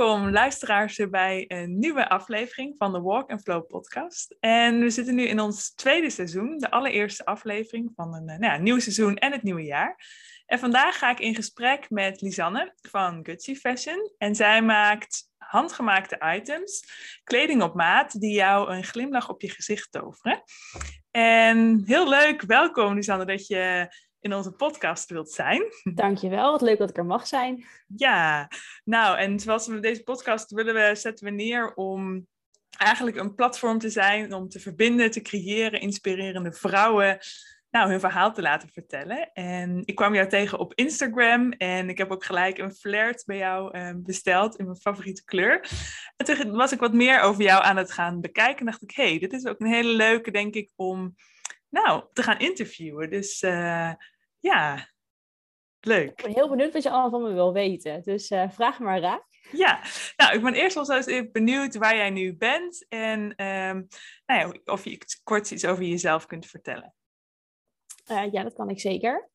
Welkom luisteraars bij een nieuwe aflevering van de Walk and Flow podcast. En we zitten nu in ons tweede seizoen, de allereerste aflevering van een, eh, nou ja, nieuw seizoen en het nieuwe jaar. En vandaag ga ik in gesprek met Lisanne van Gutsy Fashion. En zij maakt handgemaakte items, kleding op maat, die jou een glimlach op je gezicht toveren. En heel leuk, welkom Lisanne, dat je in onze podcast wilt zijn. Dankjewel, wat leuk dat ik er mag zijn. Ja, nou en zoals we deze podcast willen we, zetten we neer om eigenlijk een platform te zijn om te verbinden, te creëren, inspirerende vrouwen nou, hun verhaal te laten vertellen. En ik kwam jou tegen op Instagram en ik heb ook gelijk een flirt bij jou uh, besteld in mijn favoriete kleur. En toen was ik wat meer over jou aan het gaan bekijken en dacht ik, hé, hey, dit is ook een hele leuke, denk ik, om nou, te gaan interviewen. Dus uh, ja, leuk. Ik ben heel benieuwd wat je allemaal van me wil weten. Dus uh, vraag maar raak. Ja, nou, ik ben eerst wel zo eens benieuwd waar jij nu bent en um, nou ja, of je kort iets over jezelf kunt vertellen. Uh, ja, dat kan ik zeker.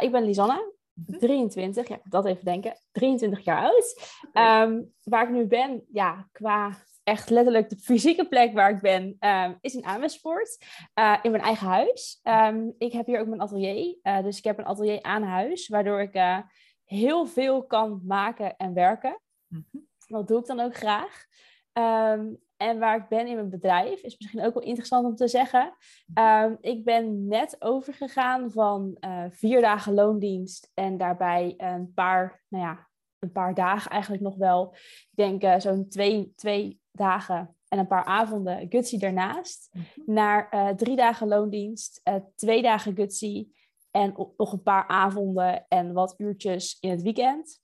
Ik ben Lisanne, 23, mhm. ja, dat even denken, 23 jaar oud. Um, waar ik nu ben, ja, qua echt letterlijk de fysieke plek waar ik ben, um, is in Amersfoort, uh, in mijn eigen huis. Um, ik heb hier ook mijn atelier, dus ik heb een atelier aan huis, waardoor ik heel veel kan maken en werken. Mm -hmm. Dat doe ik dan ook graag. Um, en waar ik ben in mijn bedrijf is misschien ook wel interessant om te zeggen. Um, ik ben net overgegaan van vier dagen loondienst en daarbij een paar, nou ja, een paar dagen eigenlijk nog wel. Ik denk uh, zo'n twee, twee dagen en een paar avonden Gutsy daarnaast. Mm -hmm. Naar uh, drie dagen loondienst, twee dagen Gutsy en nog een paar avonden en wat uurtjes in het weekend.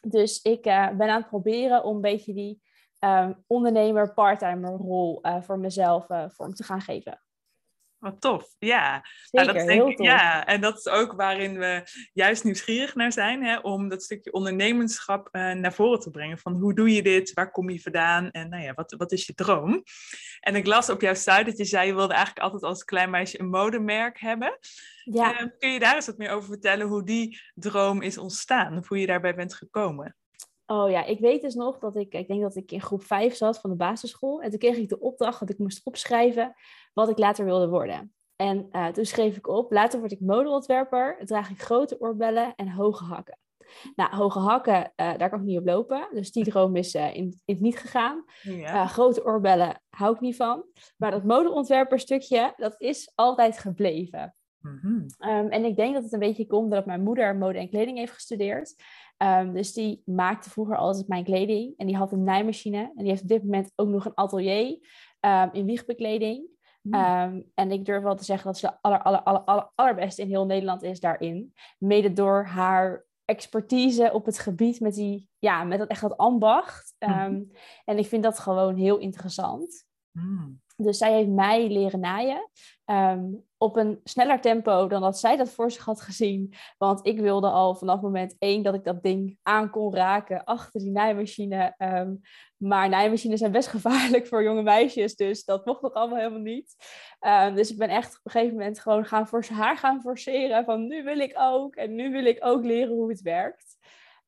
Dus ik ben aan het proberen om een beetje die um, ondernemer, parttimer rol voor mezelf vorm te gaan geven. Wat tof, ja. Zeker, nou, dat denk heel tof. Ja, en dat is ook waarin we juist nieuwsgierig naar zijn, hè, om dat stukje ondernemerschap uh, naar voren te brengen. Van hoe doe je dit, waar kom je vandaan en nou ja, wat, wat is je droom? En ik las op jouw site dat je zei, je wilde eigenlijk altijd als klein meisje een modemerk hebben. Ja. Uh, kun je daar eens wat meer over vertellen hoe die droom is ontstaan, of hoe je daarbij bent gekomen? Oh ja, ik weet dus nog dat ik, ik denk dat ik in groep 5 zat van de basisschool. En toen kreeg ik de opdracht dat ik moest opschrijven wat ik later wilde worden. En uh, toen schreef ik op, later word ik modeontwerper, draag ik grote oorbellen en hoge hakken. Nou, hoge hakken, uh, daar kan ik niet op lopen. Dus die droom is uh, in, in het niet gegaan. Ja. grote oorbellen hou ik niet van. Maar dat modeontwerperstukje, dat is altijd gebleven. Mm -hmm. um, en ik denk dat het een beetje komt dat mijn moeder mode en kleding heeft gestudeerd. Um, dus die maakte vroeger altijd mijn kleding. En die had een naaimachine. En die heeft op dit moment ook nog een atelier um, in wiegbekleding. Mm. Um, en ik durf wel te zeggen dat ze de aller, aller, aller, aller, allerbeste in heel Nederland is daarin. Mede door haar expertise op het gebied met die, ja, met dat echt dat ambacht. Mm. En ik vind dat gewoon heel interessant. Mm. Dus zij heeft mij leren naaien. Um, op een sneller tempo dan dat zij dat voor zich had gezien. Want ik wilde al vanaf moment één dat ik dat ding aan kon raken achter die naaimachine. Um, maar naaimachines zijn best gevaarlijk voor jonge meisjes. Dus dat mocht nog allemaal helemaal niet. Um, dus ik ben echt op een gegeven moment gewoon gaan voor haar gaan forceren. Van nu wil ik ook. En nu wil ik ook leren hoe het werkt.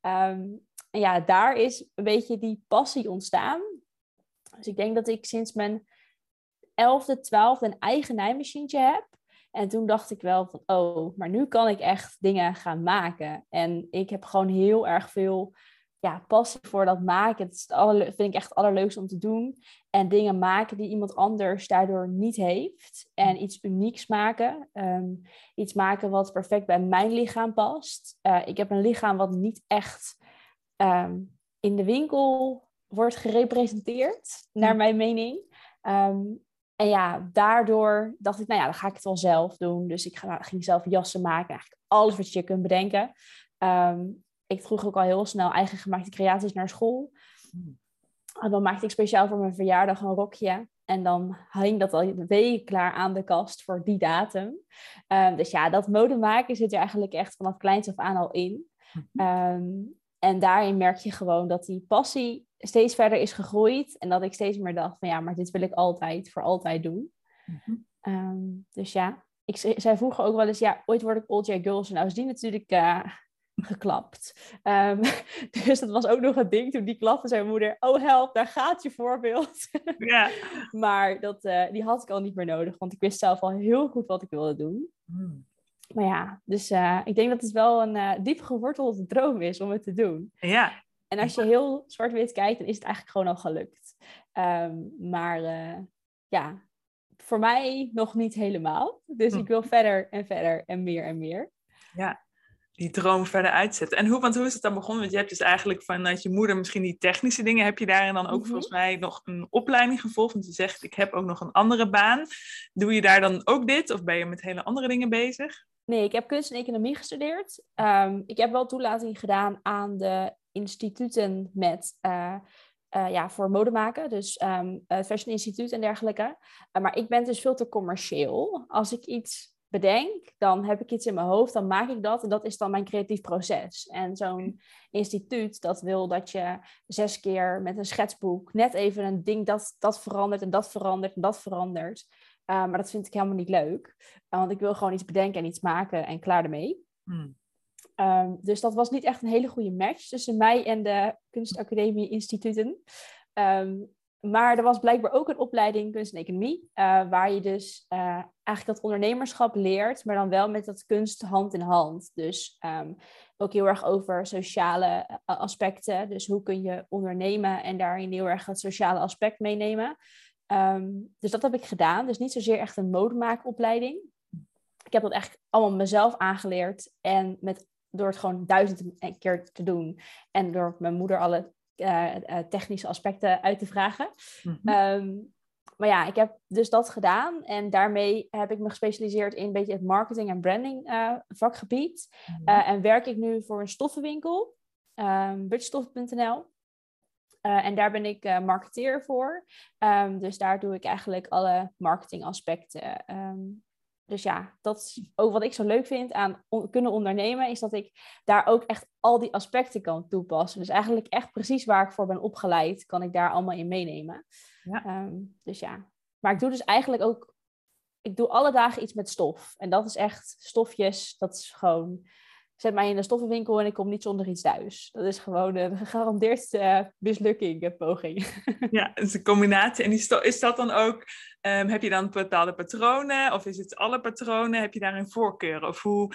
en ja, daar is een beetje die passie ontstaan. Dus ik denk dat ik sinds mijn elfde, twaalfde een eigen naaimachientje heb. En toen dacht ik wel van, oh, maar nu kan ik echt dingen gaan maken. En ik heb gewoon heel erg veel ja, passie voor dat maken. Het is het aller, vind ik echt het allerleukste om te doen. En dingen maken die iemand anders daardoor niet heeft. En iets unieks maken. Um, iets maken wat perfect bij mijn lichaam past. Uh, ik heb een lichaam wat niet echt um, in de winkel wordt gerepresenteerd, naar mijn mening. Um, en ja, daardoor dacht ik, nou ja, dan ga ik het wel zelf doen. Dus ik ging zelf jassen maken, eigenlijk alles wat je kunt bedenken. Um, ik droeg ook al heel snel eigen gemaakte creaties naar school. En dan maakte ik speciaal voor mijn verjaardag een rokje. En dan hing dat al weken klaar aan de kast voor die datum. Um, dus ja, dat mode maken zit er eigenlijk echt vanaf kleins af aan al in. Um, en daarin merk je gewoon dat die passie steeds verder is gegroeid. En dat ik steeds meer dacht van ja, maar dit wil ik altijd, voor altijd doen. Mm-hmm. um, dus ja, ik zei vroeger ook wel eens, ja, ooit word ik Old J Girls. Nou is die natuurlijk uh, geklapt. Ehm, dus dat was ook nog een ding toen die klapte zijn moeder. Oh help, daar gaat je voorbeeld. Ja. maar dat, eh, die had ik al niet meer nodig, want ik wist zelf al heel goed wat ik wilde doen. Hmm. Maar ja, dus uh, ik denk dat het wel een diep gewortelde droom is om het te doen. Ja. En als je heel zwart-wit kijkt, dan is het eigenlijk gewoon al gelukt. Um, maar ja, voor mij nog niet helemaal. Dus ik wil verder en verder en meer en meer. Ja, die droom verder uitzetten. En hoe, want hoe is het dan begonnen? Want je hebt dus eigenlijk vanuit je moeder misschien die technische dingen. Heb je daarin dan ook Mhm. volgens mij nog een opleiding gevolgd? Want je zegt, ik heb ook nog een andere baan. Doe je daar dan ook dit? Of ben je met hele andere dingen bezig? Nee, ik heb kunst en economie gestudeerd. Ehm, ik heb wel toelating gedaan aan de instituten met, eh, eh, ja, voor mode maken. Dus ehm, het Fashion Instituut en dergelijke. Eh, maar ik ben dus veel te commercieel. Als ik iets bedenk, dan heb ik iets in mijn hoofd, dan maak ik dat. En dat is dan mijn creatief proces. En zo'n instituut, dat wil dat je zes keer met een schetsboek net even een ding dat, dat verandert en dat verandert en dat verandert. Uh, maar dat vind ik helemaal niet leuk. Uh, want ik wil gewoon iets bedenken en iets maken en klaar ermee. Hmm. Um, dus dat was niet echt een hele goede match tussen mij en de kunstacademie instituten. Um, maar er was blijkbaar ook een opleiding kunst en economie, uh, waar je dus uh, eigenlijk dat ondernemerschap leert, maar dan wel met dat kunst hand in hand. Dus um, ook heel erg over sociale aspecten. Dus hoe kun je ondernemen en daarin heel erg het sociale aspect meenemen. Um, dus dat heb ik gedaan. Dus niet zozeer echt een modemaakopleiding. Ik heb dat echt allemaal mezelf aangeleerd en met, door het gewoon duizend keer te doen en door mijn moeder alle uh, uh, technische aspecten uit te vragen. Mhm. Um, maar ja, ik heb dus dat gedaan en daarmee heb ik me gespecialiseerd in een beetje het marketing en branding uh, vakgebied. Mhm. en werk ik nu voor een stoffenwinkel, um, budgetstoffen.nl. Uh, en daar ben ik uh, marketeer voor. Um, dus daar doe ik eigenlijk alle marketingaspecten. Um, dus ja, dat is ook wat ik zo leuk vind aan on kunnen ondernemen, is dat ik daar ook echt al die aspecten kan toepassen. Dus eigenlijk echt precies waar ik voor ben opgeleid, kan ik daar allemaal in meenemen. Ja. Um, dus ja, maar ik doe dus eigenlijk ook, ik doe alle dagen iets met stof. En dat is echt stofjes, dat is gewoon, zet mij in de stoffenwinkel en ik kom niet zonder iets thuis. Dat is gewoon een gegarandeerd uh, mislukking, uh, poging. Ja, het is een combinatie. En is dat dan ook, um, heb je dan bepaalde patronen? Of is het alle patronen? Heb je daar een voorkeur? Of hoe,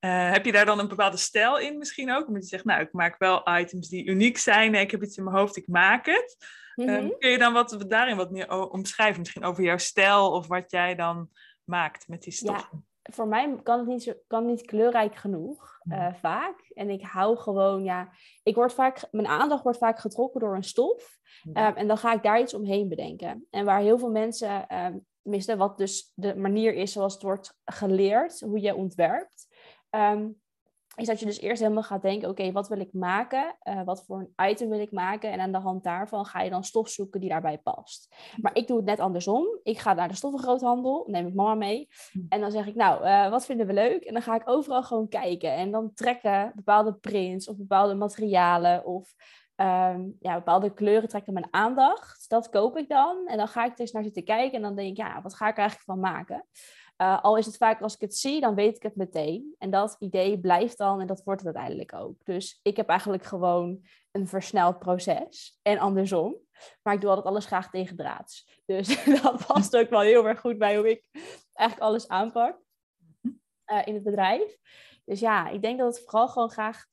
uh, heb je daar dan een bepaalde stijl in misschien ook? Omdat je zegt, nou, ik maak wel items die uniek zijn. Ik heb iets in mijn hoofd, ik maak het. Mm -hmm. um, kun je dan wat, daarin wat meer omschrijven? Misschien over jouw stijl of wat jij dan maakt met die stof? Ja voor mij kan het niet, zo, kan niet kleurrijk genoeg, uh, vaak. En ik hou gewoon, ja, ik word vaak, mijn aandacht wordt vaak getrokken door een stof. Ja. Um, en dan ga ik daar iets omheen bedenken. En waar heel veel mensen um, missen, wat dus de manier is zoals het wordt geleerd, hoe je ontwerpt. Um, is dat je dus eerst helemaal gaat denken, oké, okay, wat wil ik maken? Uh, wat voor een item wil ik maken? En aan de hand daarvan ga je dan stof zoeken die daarbij past. Maar ik doe het net andersom. Ik ga naar de stoffengroothandel, neem ik mama mee. En dan zeg ik, nou, uh, wat vinden we leuk? En dan ga ik overal gewoon kijken. En dan trekken bepaalde prints of bepaalde materialen of um, ja, bepaalde kleuren trekken mijn aandacht. Dat koop ik dan. En dan ga ik er eens naar zitten kijken. En dan denk ik, ja, wat ga ik er eigenlijk van maken? Uh, al is het vaak als ik het zie, dan weet ik het meteen. En dat idee blijft dan en dat wordt het uiteindelijk ook. Dus ik heb eigenlijk gewoon een versneld proces. En andersom. Maar ik doe altijd alles graag tegen draads. Dus dat past ook wel heel erg goed bij hoe ik eigenlijk alles aanpak uh, in het bedrijf. Dus ja, ik denk dat het vooral gewoon graag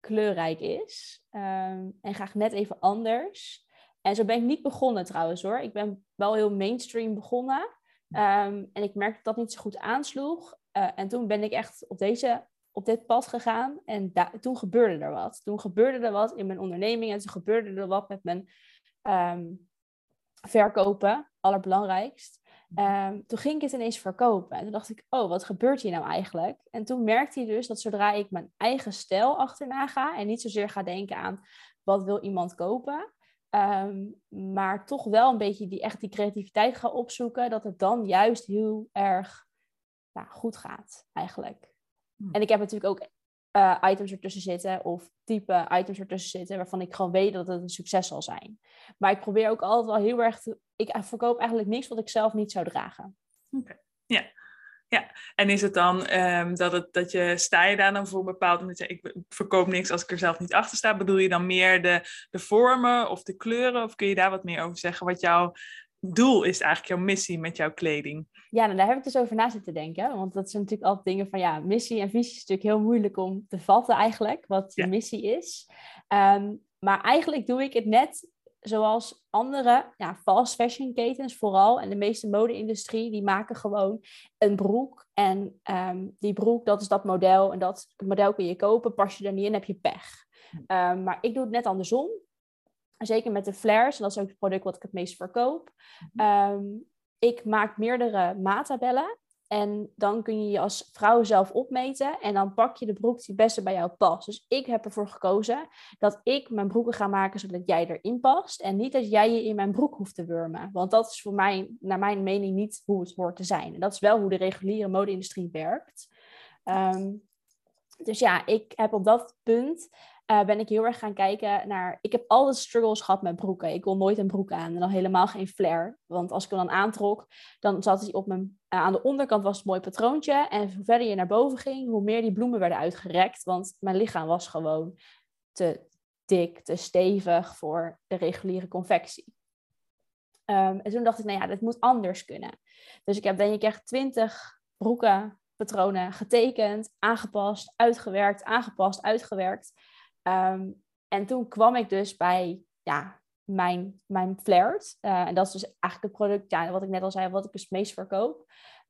kleurrijk is. Um, en graag net even anders. En zo ben ik niet begonnen trouwens hoor. Ik ben wel heel mainstream begonnen. Um, en ik merkte dat dat niet zo goed aansloeg. Uh, en toen ben ik echt op, deze, op dit pad gegaan. En toen gebeurde er wat. Toen gebeurde er wat in mijn onderneming. En toen gebeurde er wat met mijn um, verkopen. Allerbelangrijkst. Um, toen ging ik het ineens verkopen. En toen dacht ik, oh, wat gebeurt hier nou eigenlijk? En toen merkte hij dus dat zodra ik mijn eigen stijl achterna ga... en niet zozeer ga denken aan wat wil iemand kopen... Um, maar toch wel een beetje die, echt die creativiteit ga opzoeken, dat het dan juist heel erg nou, goed gaat, eigenlijk. Hmm. En ik heb natuurlijk ook uh, items ertussen zitten, of type items ertussen zitten, waarvan ik gewoon weet dat het een succes zal zijn. Maar ik probeer ook altijd wel heel erg te. Ik verkoop eigenlijk niks wat ik zelf niet zou dragen. Oké, okay. ja. Ja, en is het dan ehm, dat, het, dat je, sta je daar dan voor een bepaald moment, ik verkoop niks als ik er zelf niet achter sta, bedoel je dan meer de, de vormen of de kleuren, of kun je daar wat meer over zeggen, wat jouw doel is, eigenlijk jouw missie met jouw kleding? Ja, nou, daar heb ik dus over na zitten denken, want dat zijn natuurlijk altijd dingen van, ja, missie en visie is natuurlijk heel moeilijk om te vatten eigenlijk, wat je missie is. Ehm, maar eigenlijk doe ik het net zoals andere ja, fast fashion ketens vooral en de meeste mode-industrie, die maken gewoon een broek. En um, die broek, dat is dat model. En dat model kun je kopen, pas je er niet in, heb je pech. Um, maar ik doe het net andersom. Zeker met de flares, en dat is ook het product wat ik het meest verkoop. Um, ik maak meerdere maattabellen. En dan kun je je als vrouw zelf opmeten. En dan pak je de broek die het beste bij jou past. Dus ik heb ervoor gekozen dat ik mijn broeken ga maken zodat jij erin past. En niet dat jij je in mijn broek hoeft te wurmen. Want dat is voor mij, naar mijn mening, niet hoe het hoort te zijn. En dat is wel hoe de reguliere mode-industrie werkt. Ehm, dus ja, ik heb op dat punt uh, ben ik heel erg gaan kijken naar. Ik heb altijd struggles gehad met broeken. Ik wil nooit een broek aan en dan helemaal geen flare. Want als ik hem dan aantrok, dan zat hij op mijn. Uh, aan de onderkant was het mooi patroontje. En hoe verder je naar boven ging, hoe meer die bloemen werden uitgerekt. Want mijn lichaam was gewoon te dik, te stevig voor de reguliere confectie. Um, en toen dacht ik, nou ja, dit moet anders kunnen. Dus ik heb denk ik echt twintig broeken, patronen getekend, aangepast, uitgewerkt, aangepast, uitgewerkt. Um, en toen kwam ik dus bij ja, mijn, mijn flared. Uh, en dat is dus eigenlijk het product, ja, wat ik net al zei, wat ik dus het meest verkoop.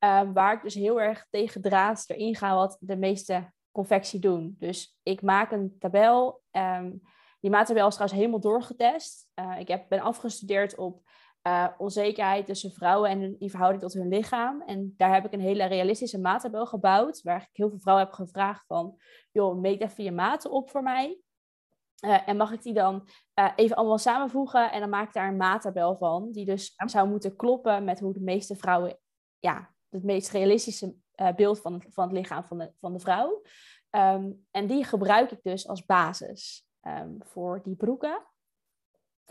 Uh, waar ik dus heel erg tegen draad erin ga wat de meeste confectie doen. Dus ik maak een tabel. Um, die maattabel is trouwens helemaal doorgetest. Uh, ik heb, ben afgestudeerd op uh, onzekerheid tussen vrouwen en die verhouding tot hun lichaam. En daar heb ik een hele realistische maattabel gebouwd. Waar ik heel veel vrouwen heb gevraagd van... joh, meet even je maten op voor mij. Uh, en mag ik die dan uh, even allemaal samenvoegen en dan maak ik daar een maattabel van, die dus zou moeten kloppen met hoe de meeste vrouwen, ja, het meest realistische uh, beeld van het, van het lichaam van de, van de vrouw. Um, en die gebruik ik dus als basis um, voor die broeken.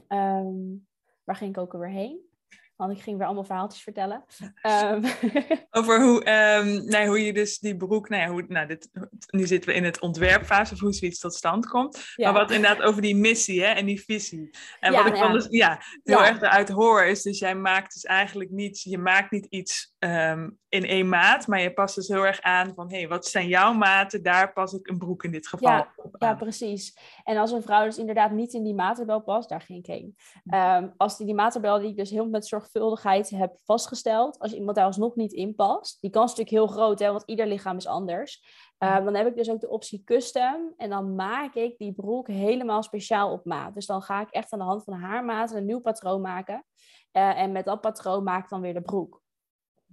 Um, waar ging ik ook alweer heen? Want ik ging weer allemaal verhaaltjes vertellen. Um. Over hoe, um, nee, hoe je dus die broek, nou ja, hoe, nou, dit, nu zitten we in het ontwerpfase of hoe zoiets tot stand komt. Ja. Maar wat inderdaad over die missie hè, en die visie. En ja, wat ik van dus, ja, heel erg eruit hoor is, dus jij maakt dus eigenlijk niet, je maakt niet iets um, in één maat, maar je past dus heel erg aan van, hé, hey, wat zijn jouw maten? Daar pas ik een broek in dit geval ja, op Ja, precies. En als een vrouw dus inderdaad niet in die maattabel past, daar ging ik heen. Um, als die, die maattabel die ik dus heel met zorgvuldigheid heb vastgesteld, als iemand daar alsnog niet in past, die kans is natuurlijk heel groot, hè, want ieder lichaam is anders. Um, dan heb ik dus ook de optie custom en dan maak ik die broek helemaal speciaal op maat. Dus dan ga ik echt aan de hand van haar maat een nieuw patroon maken. Uh, en met dat patroon maak ik dan weer de broek.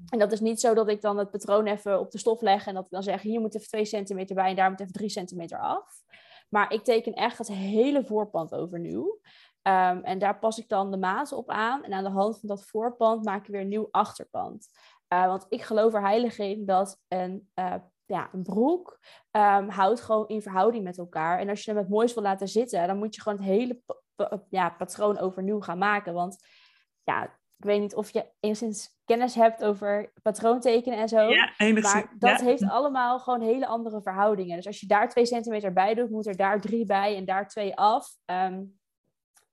En dat is niet zo dat ik dan het patroon even op de stof leg en dat ik dan zeg, hier moet even 2 centimeter bij en daar moet even 3 centimeter af. Maar ik teken echt het hele voorpand overnieuw. Um, en daar pas ik dan de maat op aan. En aan de hand van dat voorpand maak ik weer een nieuw achterpand. Uh, want ik geloof er heilig in dat een, uh, ja, een broek um, houdt gewoon in verhouding met elkaar. En als je hem het mooist wil laten zitten, dan moet je gewoon het hele ja, patroon overnieuw gaan maken. Want ja, ik weet niet of je enigszins kennis hebt over patroontekenen en zo. Ja, maar dat heeft allemaal gewoon hele andere verhoudingen. Dus als je daar twee centimeter bij doet, moet er daar drie bij en daar twee af. Um,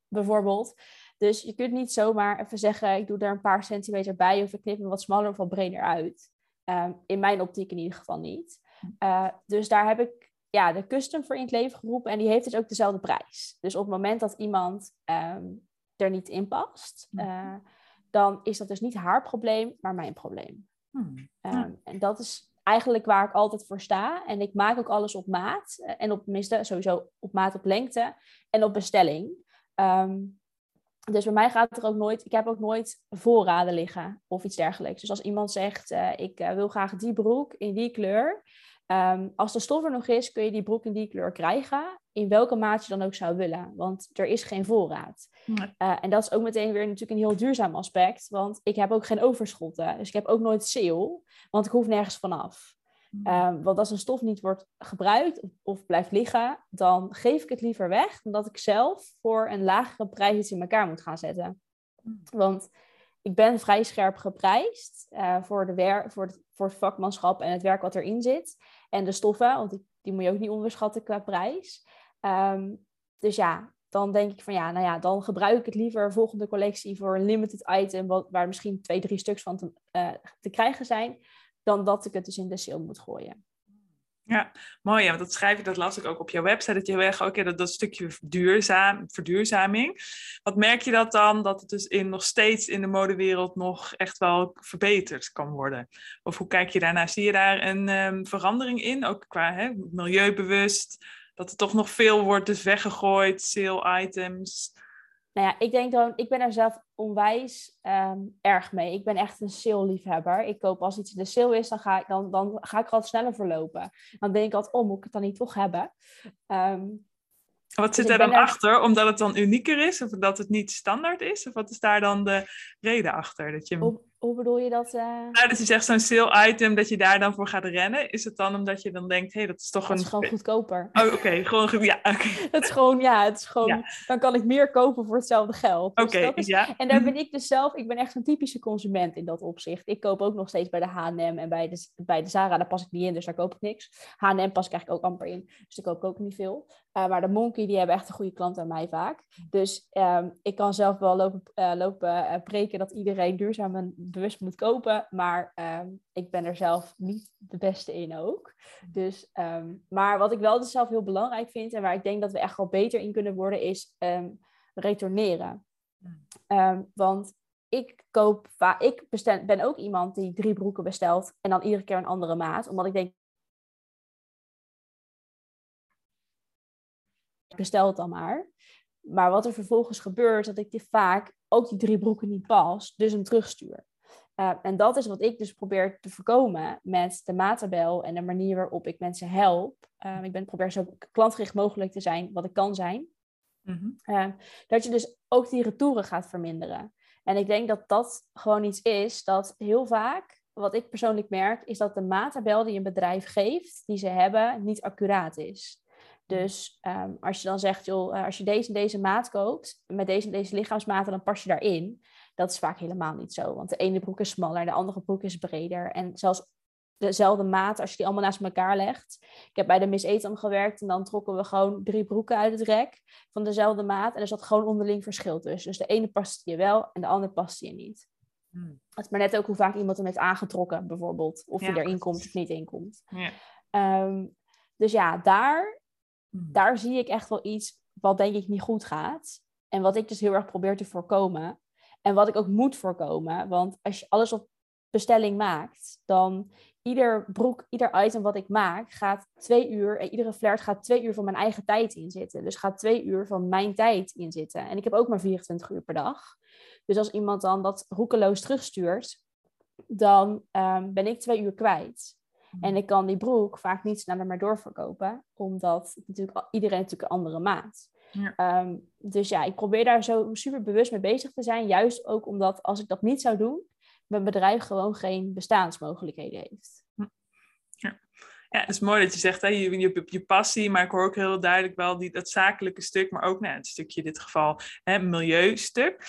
bijvoorbeeld. Dus je kunt niet zomaar even zeggen, ik doe er een paar centimeter bij of ik knip hem wat smaller of wat breder uit. Um, in mijn optiek in ieder geval niet. Uh, dus daar heb ik ja, de custom voor in het leven geroepen en die heeft dus ook dezelfde prijs. Dus op het moment dat iemand um, er niet in past, uh, dan is dat dus niet haar probleem, maar mijn probleem. Hmm. Um, en dat is eigenlijk waar ik altijd voor sta. En ik maak ook alles op maat. Eh, en op tenminste sowieso op maat op lengte en op bestelling. Um, dus bij mij gaat er ook nooit, ik heb ook nooit voorraden liggen of iets dergelijks. Dus als iemand zegt, uh, ik uh, wil graag die broek in die kleur. Um, als de stof er nog is, kun je die broek in die kleur krijgen. In welke maat je dan ook zou willen. Want er is geen voorraad. Nee. Uh, en dat is ook meteen weer natuurlijk een heel duurzaam aspect. Want ik heb ook geen overschotten. Dus ik heb ook nooit sale. Want ik hoef nergens vanaf. Um, want als een stof niet wordt gebruikt of, of, blijft liggen, dan geef ik het liever weg dan dat ik zelf voor een lagere prijs iets in elkaar moet gaan zetten. Want ik ben vrij scherp geprijsd uh, voor, de wer voor, het, voor het vakmanschap en het werk wat erin zit. En de stoffen, want die, die moet je ook niet onderschatten qua prijs. Um, dus ja, dan denk ik van ja, nou ja, dan gebruik ik het liever volgende collectie voor een limited item, wat, waar misschien twee, drie stuks van te, uh, te krijgen zijn, dan dat ik het dus in de sale moet gooien. Ja, mooi. Ja, want dat schrijf je, dat las ik ook op jouw website, dat je heel erg, oké, dat, dat stukje duurzaam, verduurzaming. Wat merk je dat dan, dat het dus in, nog steeds in de modewereld nog echt wel verbeterd kan worden? Of hoe kijk je daarnaar? Zie je daar een um, verandering in, ook qua hè, milieubewust, dat er toch nog veel wordt dus weggegooid, sale items? Nou ja, ik denk dan, ik ben er zelf onwijs ehm, erg mee. Ik ben echt een sale-liefhebber. Ik koop als iets in de sale is, dan ga ik, dan, dan ga ik er altijd sneller verlopen. Dan denk ik altijd, oh, moet ik het dan niet toch hebben? Um, wat zit dus er dan achter? Omdat het dan unieker is? Of dat het niet standaard is? Of wat is daar dan de reden achter? Dat je... Hoe bedoel je dat? Uh... Nou, dat je zegt zo'n sale item, dat je daar dan voor gaat rennen. Is het dan omdat je dan denkt, hé, hey, dat is toch een... Dat is gewoon goedkoper. Oh, oké. Gewoon, ja, okay. het is gewoon, ja, het is gewoon... Dan kan ik meer kopen voor hetzelfde geld. Dus oké, ja. En daar ben ik dus zelf... Ik ben echt zo'n typische consument in dat opzicht. Ik koop ook nog steeds bij de H&M en bij de, bij de Zara. Daar pas ik niet in, dus daar koop ik niks. H&M pas ik eigenlijk ook amper in. Dus daar koop ik ook niet veel. Uh, maar de Monkey, die hebben echt een goede klant aan mij vaak. Dus um, ik kan zelf wel lopen, uh, lopen uh, preken dat iedereen duurzaam en bewust moet kopen. Maar um, ik ben er zelf niet de beste in ook. Dus, um, maar wat ik wel dus zelf heel belangrijk vind en waar ik denk dat we echt wel beter in kunnen worden, is retourneren. want ik koop, ik bestel, ben ook iemand die drie broeken bestelt en dan iedere keer een andere maat. Omdat ik denk, bestel het dan maar. Maar wat er vervolgens gebeurt, dat ik die vaak ook die drie broeken niet pas, dus hem terugstuur. Uh, en dat is wat ik dus probeer te voorkomen met de maattabel en de manier waarop ik mensen help. Uh, ik ben probeer zo klantgericht mogelijk te zijn, wat ik kan zijn. Mm-hmm. Uh, dat je dus ook die retouren gaat verminderen. En ik denk dat dat gewoon iets is dat heel vaak, wat ik persoonlijk merk, is dat de maattabel die een bedrijf geeft, die ze hebben, niet accuraat is. Dus um, als je dan zegt, joh, eh, als je deze en deze maat koopt, met deze en deze lichaamsmaten, dan pas je daarin. Dat is vaak helemaal niet zo. Want de ene broek is smaller, de andere broek is breder. En zelfs dezelfde maat, als je die allemaal naast elkaar legt. Ik heb bij de Miss Etam gewerkt en dan trokken we gewoon drie broeken uit het rek van dezelfde maat. En er zat gewoon onderling verschil tussen. Dus de ene paste je wel en de andere paste je niet. Hmm. Het is maar net ook hoe vaak iemand hem heeft aangetrokken, bijvoorbeeld. Of ja, je erin komt of niet inkomt. Ja. Um, dus ja, daar Hmm. Daar zie ik echt wel iets wat denk ik niet goed gaat. En wat ik dus heel erg probeer te voorkomen. En wat ik ook moet voorkomen. Want als je alles op bestelling maakt, dan ieder broek, ieder item wat ik maak, gaat twee uur, en iedere flirt gaat twee uur van mijn eigen tijd inzitten. Dus gaat twee uur van mijn tijd inzitten. En ik heb ook maar 24 uur per dag. Dus als iemand dan dat roekeloos terugstuurt, dan um, ben ik twee uur kwijt. En ik kan die broek vaak niet sneller meer doorverkopen, omdat natuurlijk iedereen natuurlijk een andere maat. Ja. Um, dus ja, ik probeer daar zo super bewust mee bezig te zijn. Juist ook omdat als ik dat niet zou doen, mijn bedrijf gewoon geen bestaansmogelijkheden heeft. Ja. Ja, het is mooi dat je zegt, hè, je, je, je passie, maar ik hoor ook heel duidelijk wel die, dat zakelijke stuk, maar ook nou, het stukje in dit geval, hè, milieustuk.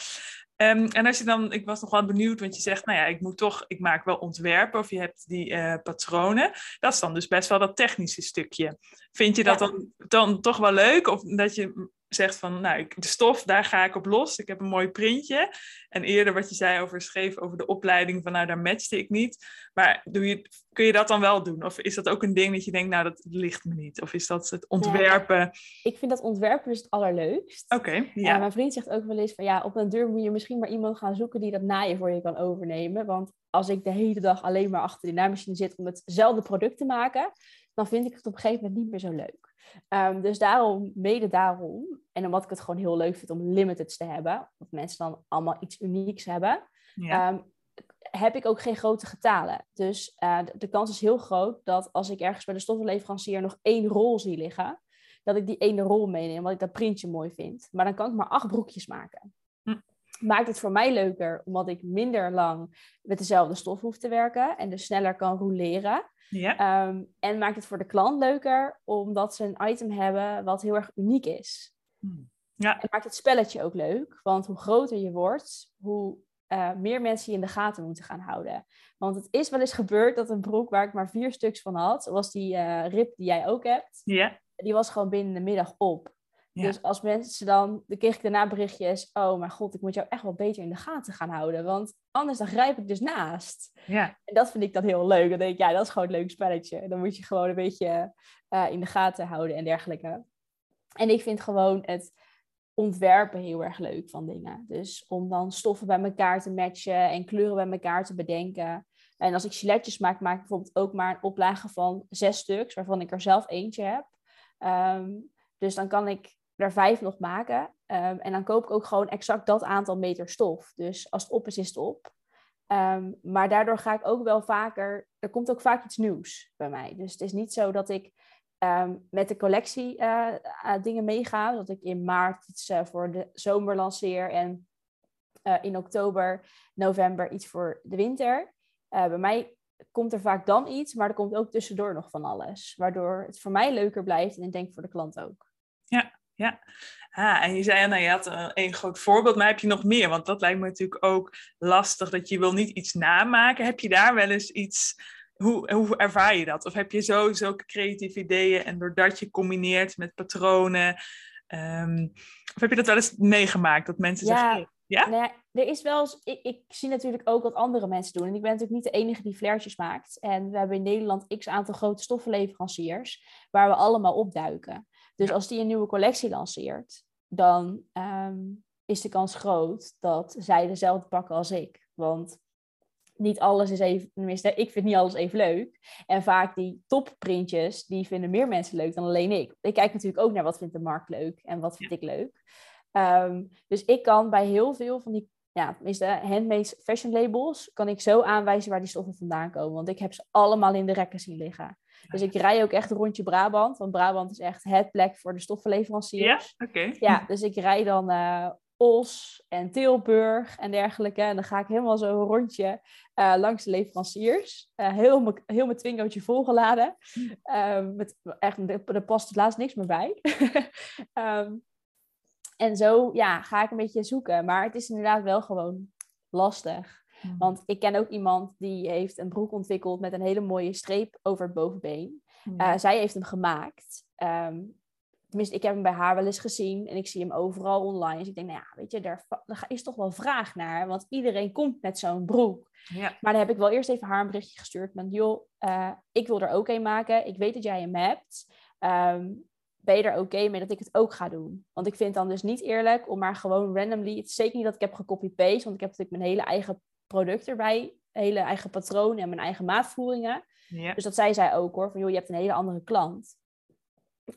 Um, en als je dan, ik was nog wel benieuwd, want je zegt, nou ja, ik moet toch, ik maak wel ontwerpen of je hebt die uh, patronen. Dat is dan dus best wel dat technische stukje. Vind je dat dan, dan toch wel leuk? Of dat je zegt van, nou, de stof, daar ga ik op los. Ik heb een mooi printje. En eerder wat je zei over schreef over de opleiding, van nou, daar matchte ik niet. Maar doe je, kun je dat dan wel doen? Of is dat ook een ding dat je denkt, nou, dat ligt me niet? Of is dat het ontwerpen? ik vind dat ontwerpen dus het allerleukst. Oké, ja. mijn vriend zegt ook wel eens van, ja, op een deur moet je misschien maar iemand gaan zoeken die dat naaien voor je kan overnemen. Want als ik de hele dag alleen maar achter die naaimachine zit om hetzelfde product te maken, dan vind ik het op een gegeven moment niet meer zo leuk. Um, dus daarom, mede daarom, en omdat ik het gewoon heel leuk vind om limiteds te hebben, dat mensen dan allemaal iets unieks hebben, ja. um, heb ik ook geen grote getalen. Dus uh, de, kans is heel groot dat als ik ergens bij de stoffenleverancier nog één rol zie liggen, dat ik die ene rol meeneem, omdat ik dat printje mooi vind. Maar dan kan ik maar acht broekjes maken. Hm. Maakt het voor mij leuker, omdat ik minder lang met dezelfde stof hoef te werken en dus sneller kan roleren. Ja. Um, en maakt het voor de klant leuker, omdat ze een item hebben wat heel erg uniek is. Hmm. Ja. En maakt het spelletje ook leuk, want hoe groter je wordt, hoe uh, meer mensen in de gaten moeten gaan houden. Want het is wel eens gebeurd dat een broek waar ik maar vier stuks van had, zoals die uh, rib die jij ook hebt, ja. die was gewoon binnen de middag op. Dus als mensen dan, dan kreeg ik daarna berichtjes, oh mijn god, ik moet jou echt wel beter in de gaten gaan houden, want anders dan grijp ik dus naast. Ja. En dat vind ik dan heel leuk. Dan denk ik, ja, dat is gewoon een leuk spelletje. Dan moet je gewoon een beetje uh, in de gaten houden en dergelijke. En ik vind gewoon het ontwerpen heel erg leuk van dingen. Dus om dan stoffen bij elkaar te matchen en kleuren bij elkaar te bedenken. En als ik giletjes maak, maak ik bijvoorbeeld ook maar een oplage van zes stuks, waarvan ik er zelf eentje heb. Um, dus dan kan ik er vijf nog maken. Um, en dan koop ik ook gewoon exact dat aantal meter stof. Dus als het op is, is het op. Um, maar daardoor ga ik ook wel vaker, er komt ook vaak iets nieuws bij mij. Dus het is niet zo dat ik um, met de collectie uh, dingen meega. Dat ik in maart iets uh, voor de zomer lanceer en in oktober, november iets voor de winter. bij mij komt er vaak dan iets, maar er komt ook tussendoor nog van alles. Waardoor het voor mij leuker blijft en ik denk voor de klant ook. Ja, ja. Ah, en je zei, nou, je had een groot voorbeeld, maar heb je nog meer? Want dat lijkt me natuurlijk ook lastig, dat je wil niet iets namaken. Heb je daar wel eens iets hoe, hoe ervaar je dat? Of heb je zo zulke creatieve ideeën en doordat je combineert met patronen, um, of heb je dat wel eens meegemaakt dat mensen ja, zeggen, ja? Nou ja, er is wel eens, ik, ik, zie natuurlijk ook wat andere mensen doen. En ik ben natuurlijk niet de enige die flairtjes maakt. En we hebben in Nederland x aantal grote stoffenleveranciers waar we allemaal opduiken. Dus als die een nieuwe collectie lanceert, dan um, is de kans groot dat zij dezelfde pakken als ik. Want niet alles is even, tenminste, ik vind niet alles even leuk. En vaak die topprintjes, die vinden meer mensen leuk dan alleen ik. Ik kijk natuurlijk ook naar wat vindt de markt leuk en wat vind ik leuk. Um, dus ik kan bij heel veel van die, ja, tenminste, handmade fashion labels, kan ik zo aanwijzen waar die stoffen vandaan komen. Want ik heb ze allemaal in de rekken zien liggen. Dus ik rij ook echt een rondje Brabant, want Brabant is echt het plek voor de stoffenleveranciers. Ja, oké. Ja, dus ik rij dan uh, Os en Tilburg en dergelijke. En dan ga ik helemaal zo een rondje uh, langs de leveranciers. Uh, heel, mijn, heel mijn twingootje volgeladen. Um, met, echt, er past het laatst niks meer bij. um, en zo ja, ga ik een beetje zoeken. Maar het is inderdaad wel gewoon lastig. Mm. Want ik ken ook iemand die heeft een broek ontwikkeld met een hele mooie streep over het bovenbeen. Mm. Uh, zij heeft hem gemaakt. Um, tenminste, ik heb hem bij haar wel eens gezien en ik zie hem overal online. Dus ik denk, nou ja, weet je, daar, daar is toch wel vraag naar. Want iedereen komt met zo'n broek. Ja. Maar dan heb ik wel eerst even haar een berichtje gestuurd. Met, joh, uh, ik wil er ook een maken. Ik weet dat jij hem hebt. Um, ben je er oké okay mee dat ik het ook ga doen? Want ik vind het dan dus niet eerlijk om maar gewoon randomly... Het is zeker niet dat ik heb gecopy-paste, want ik heb natuurlijk mijn hele eigen product erbij. Hele eigen patronen en mijn eigen maatvoeringen. Ja. Dus dat zei zij ook hoor, van joh, je hebt een hele andere klant.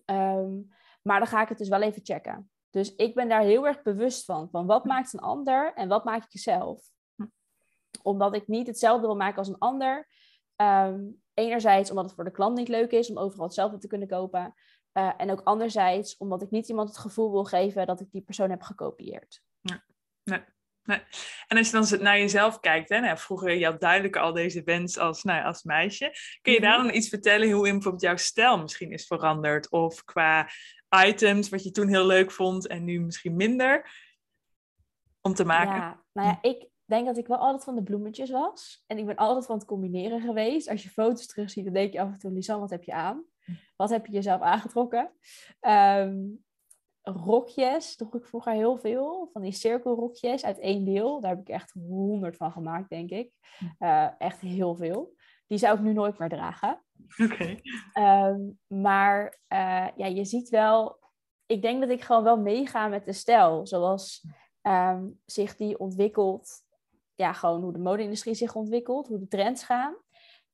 Um, maar dan ga ik het dus wel even checken. Dus ik ben daar heel erg bewust van. Van wat maakt een ander en wat maak ik jezelf? Hm. Omdat ik niet hetzelfde wil maken als een ander. Um, enerzijds omdat het voor de klant niet leuk is om overal hetzelfde te kunnen kopen. Uh, en ook anderzijds omdat ik niet iemand het gevoel wil geven dat ik die persoon heb gekopieerd. Ja. Nee. Nee. En als je dan naar jezelf kijkt, hè, nou, vroeger je had duidelijk al deze wens als, nou, als meisje. Kun je daar Mhm. dan iets vertellen hoe in bijvoorbeeld jouw stijl misschien is veranderd? Of qua items, wat je toen heel leuk vond en nu misschien minder om te maken? Ja, nou ja, ik denk dat ik wel altijd van de bloemetjes was. En ik ben altijd van het combineren geweest. Als je foto's terugziet, dan denk je af en toe, Lisanne, wat heb je aan? Wat heb je jezelf aangetrokken? Um, rokjes droeg ik vroeger heel veel. Van die cirkelrokjes uit één deel. Daar heb ik echt honderd van gemaakt, denk ik. Uh, echt heel veel. Die zou ik nu nooit meer dragen. Oké. Okay. Um, maar uh, ja, je ziet wel... Ik denk dat ik gewoon wel meega met de stijl. Zoals um, zich die ontwikkelt. Ja, gewoon hoe de mode-industrie zich ontwikkelt. Hoe de trends gaan.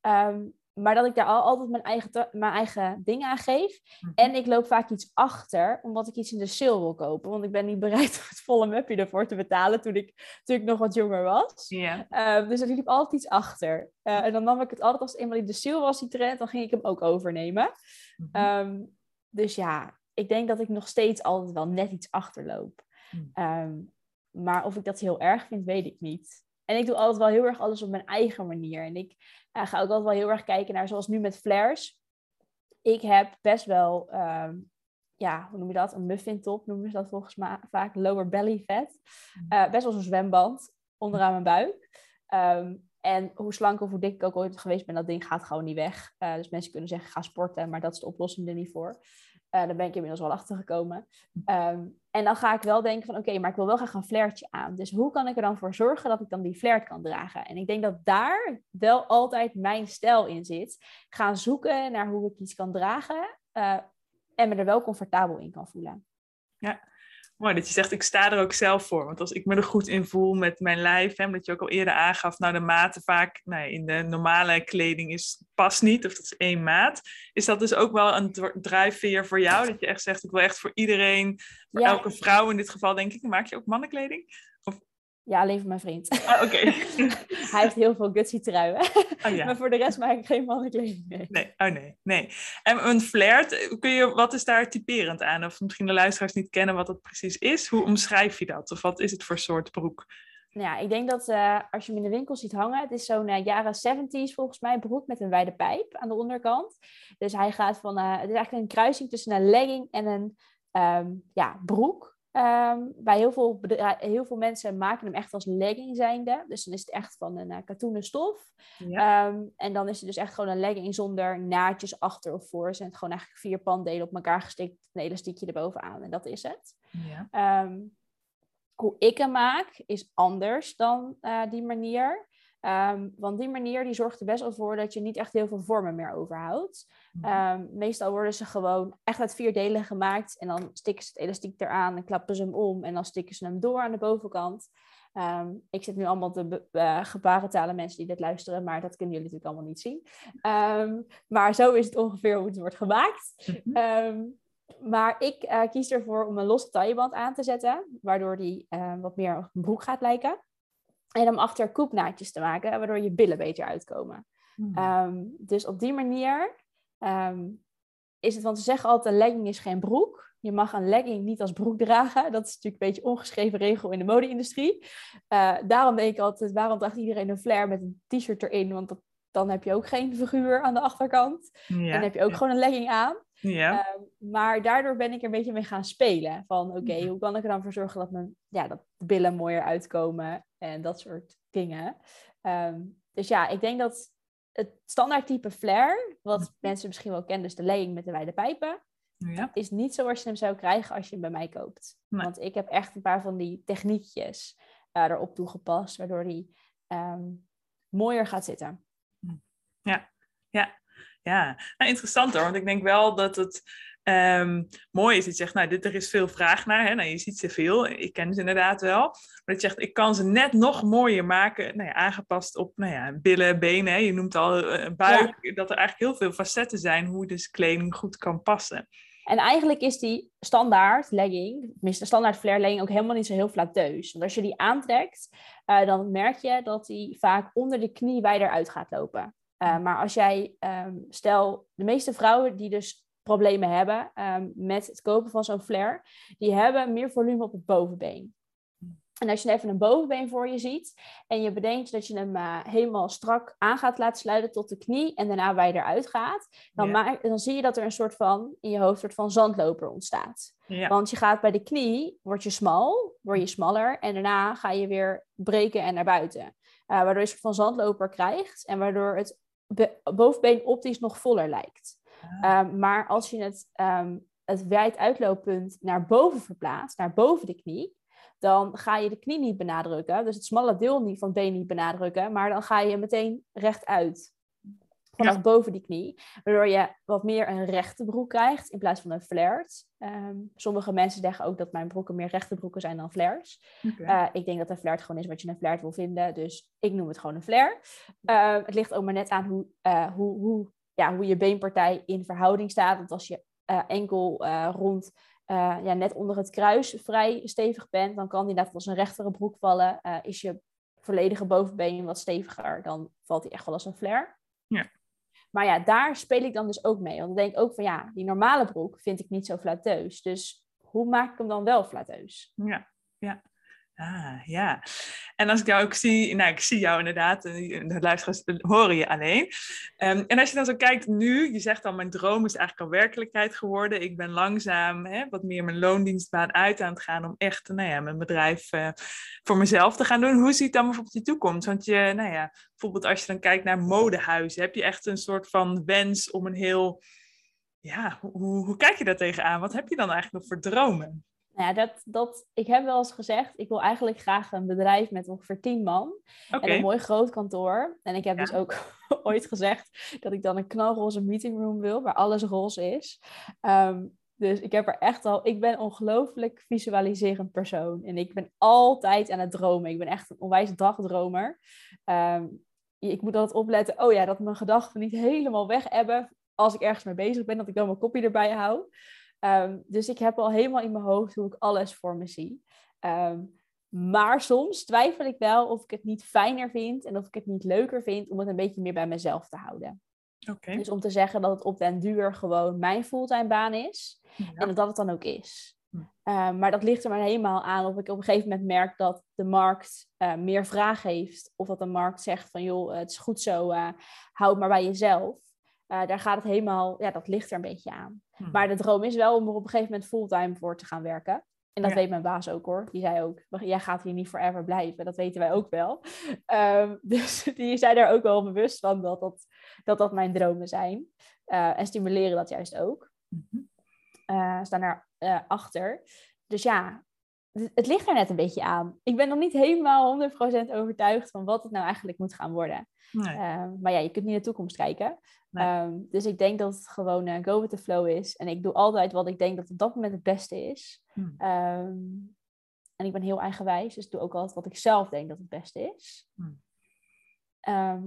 Um, maar dat ik daar al, altijd mijn eigen, mijn eigen ding aan geef. Mhm. En ik loop vaak iets achter, omdat ik iets in de sale wil kopen. Want ik ben niet bereid om het volle mapje ervoor te betalen toen ik, toen ik nog wat jonger was. Yeah. Uh, dus er liep altijd iets achter. Uh, en dan nam ik het altijd als eenmaal in de sale was, die trend, dan ging ik hem ook overnemen. Mhm. Um, dus ja, ik denk dat ik nog steeds altijd wel net iets achterloop. Um, maar of ik dat heel erg vind, weet ik niet. En ik doe altijd wel heel erg alles op mijn eigen manier. En ik uh, ga ook altijd wel heel erg kijken naar, zoals nu met flares. Ik heb best wel, um, ja, hoe noem je dat? Een muffin top noemen ze dat volgens mij vaak. Lower belly fat. Uh, best wel zo'n zwemband. onderaan mijn buik. Ehm, en hoe slank of hoe dik ik ook ooit geweest ben, dat ding gaat gewoon niet weg. Uh, dus mensen kunnen zeggen, ga sporten, maar dat is de oplossing er niet voor. Uh, daar ben ik inmiddels wel achter gekomen. Um, en dan ga ik wel denken van, oké, maar ik wil wel graag een flairtje aan. Dus hoe kan ik er dan voor zorgen dat ik dan die flair kan dragen? En ik denk dat daar wel altijd mijn stijl in zit. Gaan zoeken naar hoe ik iets kan dragen uh, en me er wel comfortabel in kan voelen. Ja, Mooi dat je zegt, ik sta er ook zelf voor. Want als ik me er goed in voel met mijn lijf, hè, dat je ook al eerder aangaf, nou de maten vaak nou, in de normale kleding is pas niet, of dat is één maat. Is dat dus ook wel een drijfveer voor jou? Dat je echt zegt, ik wil echt voor iedereen, voor elke vrouw in dit geval denk ik, maak je ook mannenkleding? Ja, alleen voor mijn vriend. Ah, oké. Hij heeft heel veel gutsy truien. Oh, ja. maar voor de rest maak ik geen mannenkleding. Nee. nee. Oh nee, nee. En een flirt, kun je, wat is daar typerend aan? Of misschien de luisteraars niet kennen wat dat precies is. Hoe omschrijf je dat? Of wat is het voor soort broek? Ja, ik denk dat uh, als je hem in de winkel ziet hangen, het is zo'n uh, jaren 70s volgens mij broek met een wijde pijp aan de onderkant. Dus hij gaat van, uh, het is eigenlijk een kruising tussen een legging en een um, ja, broek. Um, bij heel veel, heel veel mensen maken hem echt als legging zijnde. Dus dan is het echt van een uh, katoenen stof. Ja. Um, en dan is het dus echt gewoon een legging zonder naadjes achter of voor. Zijn het gewoon eigenlijk vier pandelen op elkaar gestikt. Een elastiekje erbovenaan en dat is het. Ja. Um, hoe ik hem maak is anders dan uh, die manier. Um, want die manier die zorgt er best wel voor dat je niet echt heel veel vormen meer overhoudt. Um, meestal worden ze gewoon echt uit vier delen gemaakt. En dan stikken ze het elastiek eraan en klappen ze hem om. En dan stikken ze hem door aan de bovenkant. Um, ik zit nu allemaal te uh, gebarentalen mensen die dit luisteren, maar dat kunnen jullie natuurlijk allemaal niet zien. maar zo is het ongeveer hoe het wordt gemaakt. Mhm. maar ik uh, kies ervoor om een losse tailleband aan te zetten, waardoor die uh, wat meer op een broek gaat lijken. En om achter koepnaadjes te maken, waardoor je billen beter uitkomen. Hmm. Ehm, dus op die manier um, is het, want ze zeggen altijd, een legging is geen broek. Je mag een legging niet als broek dragen. Dat is natuurlijk een beetje ongeschreven regel in de mode-industrie. Uh, daarom denk ik altijd, waarom draagt iedereen een flare met een t-shirt erin? Want dat, dan heb je ook geen figuur aan de achterkant. Ja, en dan heb je ook gewoon een legging aan. Ja. Ehm, maar daardoor ben ik er een beetje mee gaan spelen. Van oké, hoe kan ik er dan voor zorgen dat, mijn, ja, dat de billen mooier uitkomen en dat soort dingen. Ehm, dus ja, ik denk dat het standaard type flare, wat mhm. mensen misschien wel kennen, dus de legging met de wijde pijpen, ja. is niet zoals je hem zou krijgen als je hem bij mij koopt. Want ik heb echt een paar van die techniekjes uh, erop toegepast, waardoor die ehm, mooier gaat zitten. Ja, ja. Ja, nou, interessant hoor. Want ik denk wel dat het um, mooi is. Dat je zegt, nou, dit, er is veel vraag naar. Hè? Nou, je ziet ze veel. Ik ken ze inderdaad wel. Maar dat je zegt, ik kan ze net nog mooier maken. Nou ja, aangepast op nou ja, billen, benen. Hè? Je noemt al uh, buik. Dat er eigenlijk heel veel facetten zijn hoe dus kleding goed kan passen. En eigenlijk is die standaard legging, tenminste standaard flare legging, ook helemaal niet zo heel flateus. Want als je die aantrekt, uh, dan merk je dat die vaak onder de knie wijder uit gaat lopen. Uh, maar als jij, um, stel, de meeste vrouwen die dus problemen hebben um, met het kopen van zo'n flare, die hebben meer volume op het bovenbeen. En als je even een bovenbeen voor je ziet en je bedenkt dat je hem uh, helemaal strak aan gaat laten sluiten tot de knie en daarna wijder uitgaat, dan, maak, dan zie je dat er een soort van, in je hoofd, soort van zandloper ontstaat. Ja. Want je gaat bij de knie, word je smal, word je smaller en daarna ga je weer breken en naar buiten. Uh, waardoor je een soort van zandloper krijgt en waardoor het bovenbeen optisch nog voller lijkt. Ah. Ehm, maar als je het, um, het wijd uitlooppunt naar boven verplaatst, naar boven de knie, dan ga je de knie niet benadrukken, dus het smalle deel niet van het been niet benadrukken, maar dan ga je meteen rechtuit vanaf boven die knie. Waardoor je wat meer een rechte broek krijgt in plaats van een flared. Ehm, sommige mensen zeggen ook dat mijn broeken meer rechte broeken zijn dan flares. Eh, ik denk dat een flared gewoon is wat je een flared wil vinden. Dus ik noem het gewoon een flare. Ehm, het ligt ook maar net aan hoe, uh, hoe, hoe, ja, hoe je beenpartij in verhouding staat. Want als je uh, enkel rond ja, net onder het kruis vrij stevig bent, dan kan die net als een rechtere broek vallen. is je volledige bovenbeen wat steviger, dan valt hij echt wel als een flare. Ja. Maar ja, daar speel ik dan dus ook mee. Want dan denk ik ook van ja, die normale broek vind ik niet zo flateus. Dus hoe maak ik hem dan wel flateus? Ja, ja. Ah, ja. En als ik jou ook zie, nou, ik zie jou inderdaad, de luisteraars horen je alleen. Um, en als je dan zo kijkt nu, je zegt al, mijn droom is eigenlijk al werkelijkheid geworden. Ik ben langzaam hè, wat meer mijn loondienstbaan uit aan het gaan om echt, nou ja, mijn bedrijf uh, voor mezelf te gaan doen. Hoe ziet dan bijvoorbeeld je toekomst? Want je, nou ja, bijvoorbeeld als je dan kijkt naar modehuizen, heb je echt een soort van wens om een heel, ja, hoe, hoe kijk je daar tegenaan? Wat heb je dan eigenlijk nog voor dromen? Nou ja, dat, dat, ik heb wel eens gezegd, ik wil eigenlijk graag een bedrijf met ongeveer tien man. En een mooi groot kantoor. En ik heb dus ook ooit gezegd dat ik dan een knalroze meetingroom wil, waar alles roze is. Ehm, dus ik heb er echt al, ik ben een ongelooflijk visualiserend persoon. En ik ben altijd aan het dromen. Ik ben echt een onwijs dagdromer. Um, ik moet altijd opletten, oh ja, dat mijn gedachten niet helemaal weg hebben als ik ergens mee bezig ben, dat ik dan mijn kopje erbij hou. Ehm, dus ik heb al helemaal in mijn hoofd hoe ik alles voor me zie. Ehm, maar soms twijfel ik wel of ik het niet fijner vind en of ik het niet leuker vind om het een beetje meer bij mezelf te houden. Okay. Dus om te zeggen dat het op den duur gewoon mijn fulltime baan is en dat het dan ook is. Hm. Ehm, maar dat ligt er maar helemaal aan of ik op een gegeven moment merk dat de markt uh, meer vraag heeft. Of dat de markt zegt van joh, het is goed zo, uh, hou het maar bij jezelf. Daar gaat het helemaal, ja, dat ligt er een beetje aan. Hmm. Maar de droom is wel om er op een gegeven moment fulltime voor te gaan werken. En dat weet mijn baas ook hoor. Die zei ook, jij gaat hier niet forever blijven. Dat weten wij ook wel. Um, dus die zijn er ook wel bewust van dat dat, dat, dat mijn dromen zijn. Uh, en stimuleren dat juist ook. Mm staan daar uh, achter. Dus ja, het ligt er net een beetje aan. Ik ben nog niet helemaal 100% overtuigd van wat het nou eigenlijk moet gaan worden. Nee. Ehm, maar ja, je kunt niet naar de toekomst kijken. Ehm, dus ik denk dat het gewoon uh, go with the flow is. En ik doe altijd wat ik denk dat op dat moment het beste is. Hmm. Ehm, en ik ben heel eigenwijs, dus ik doe ook altijd wat ik zelf denk dat het beste is. Hmm.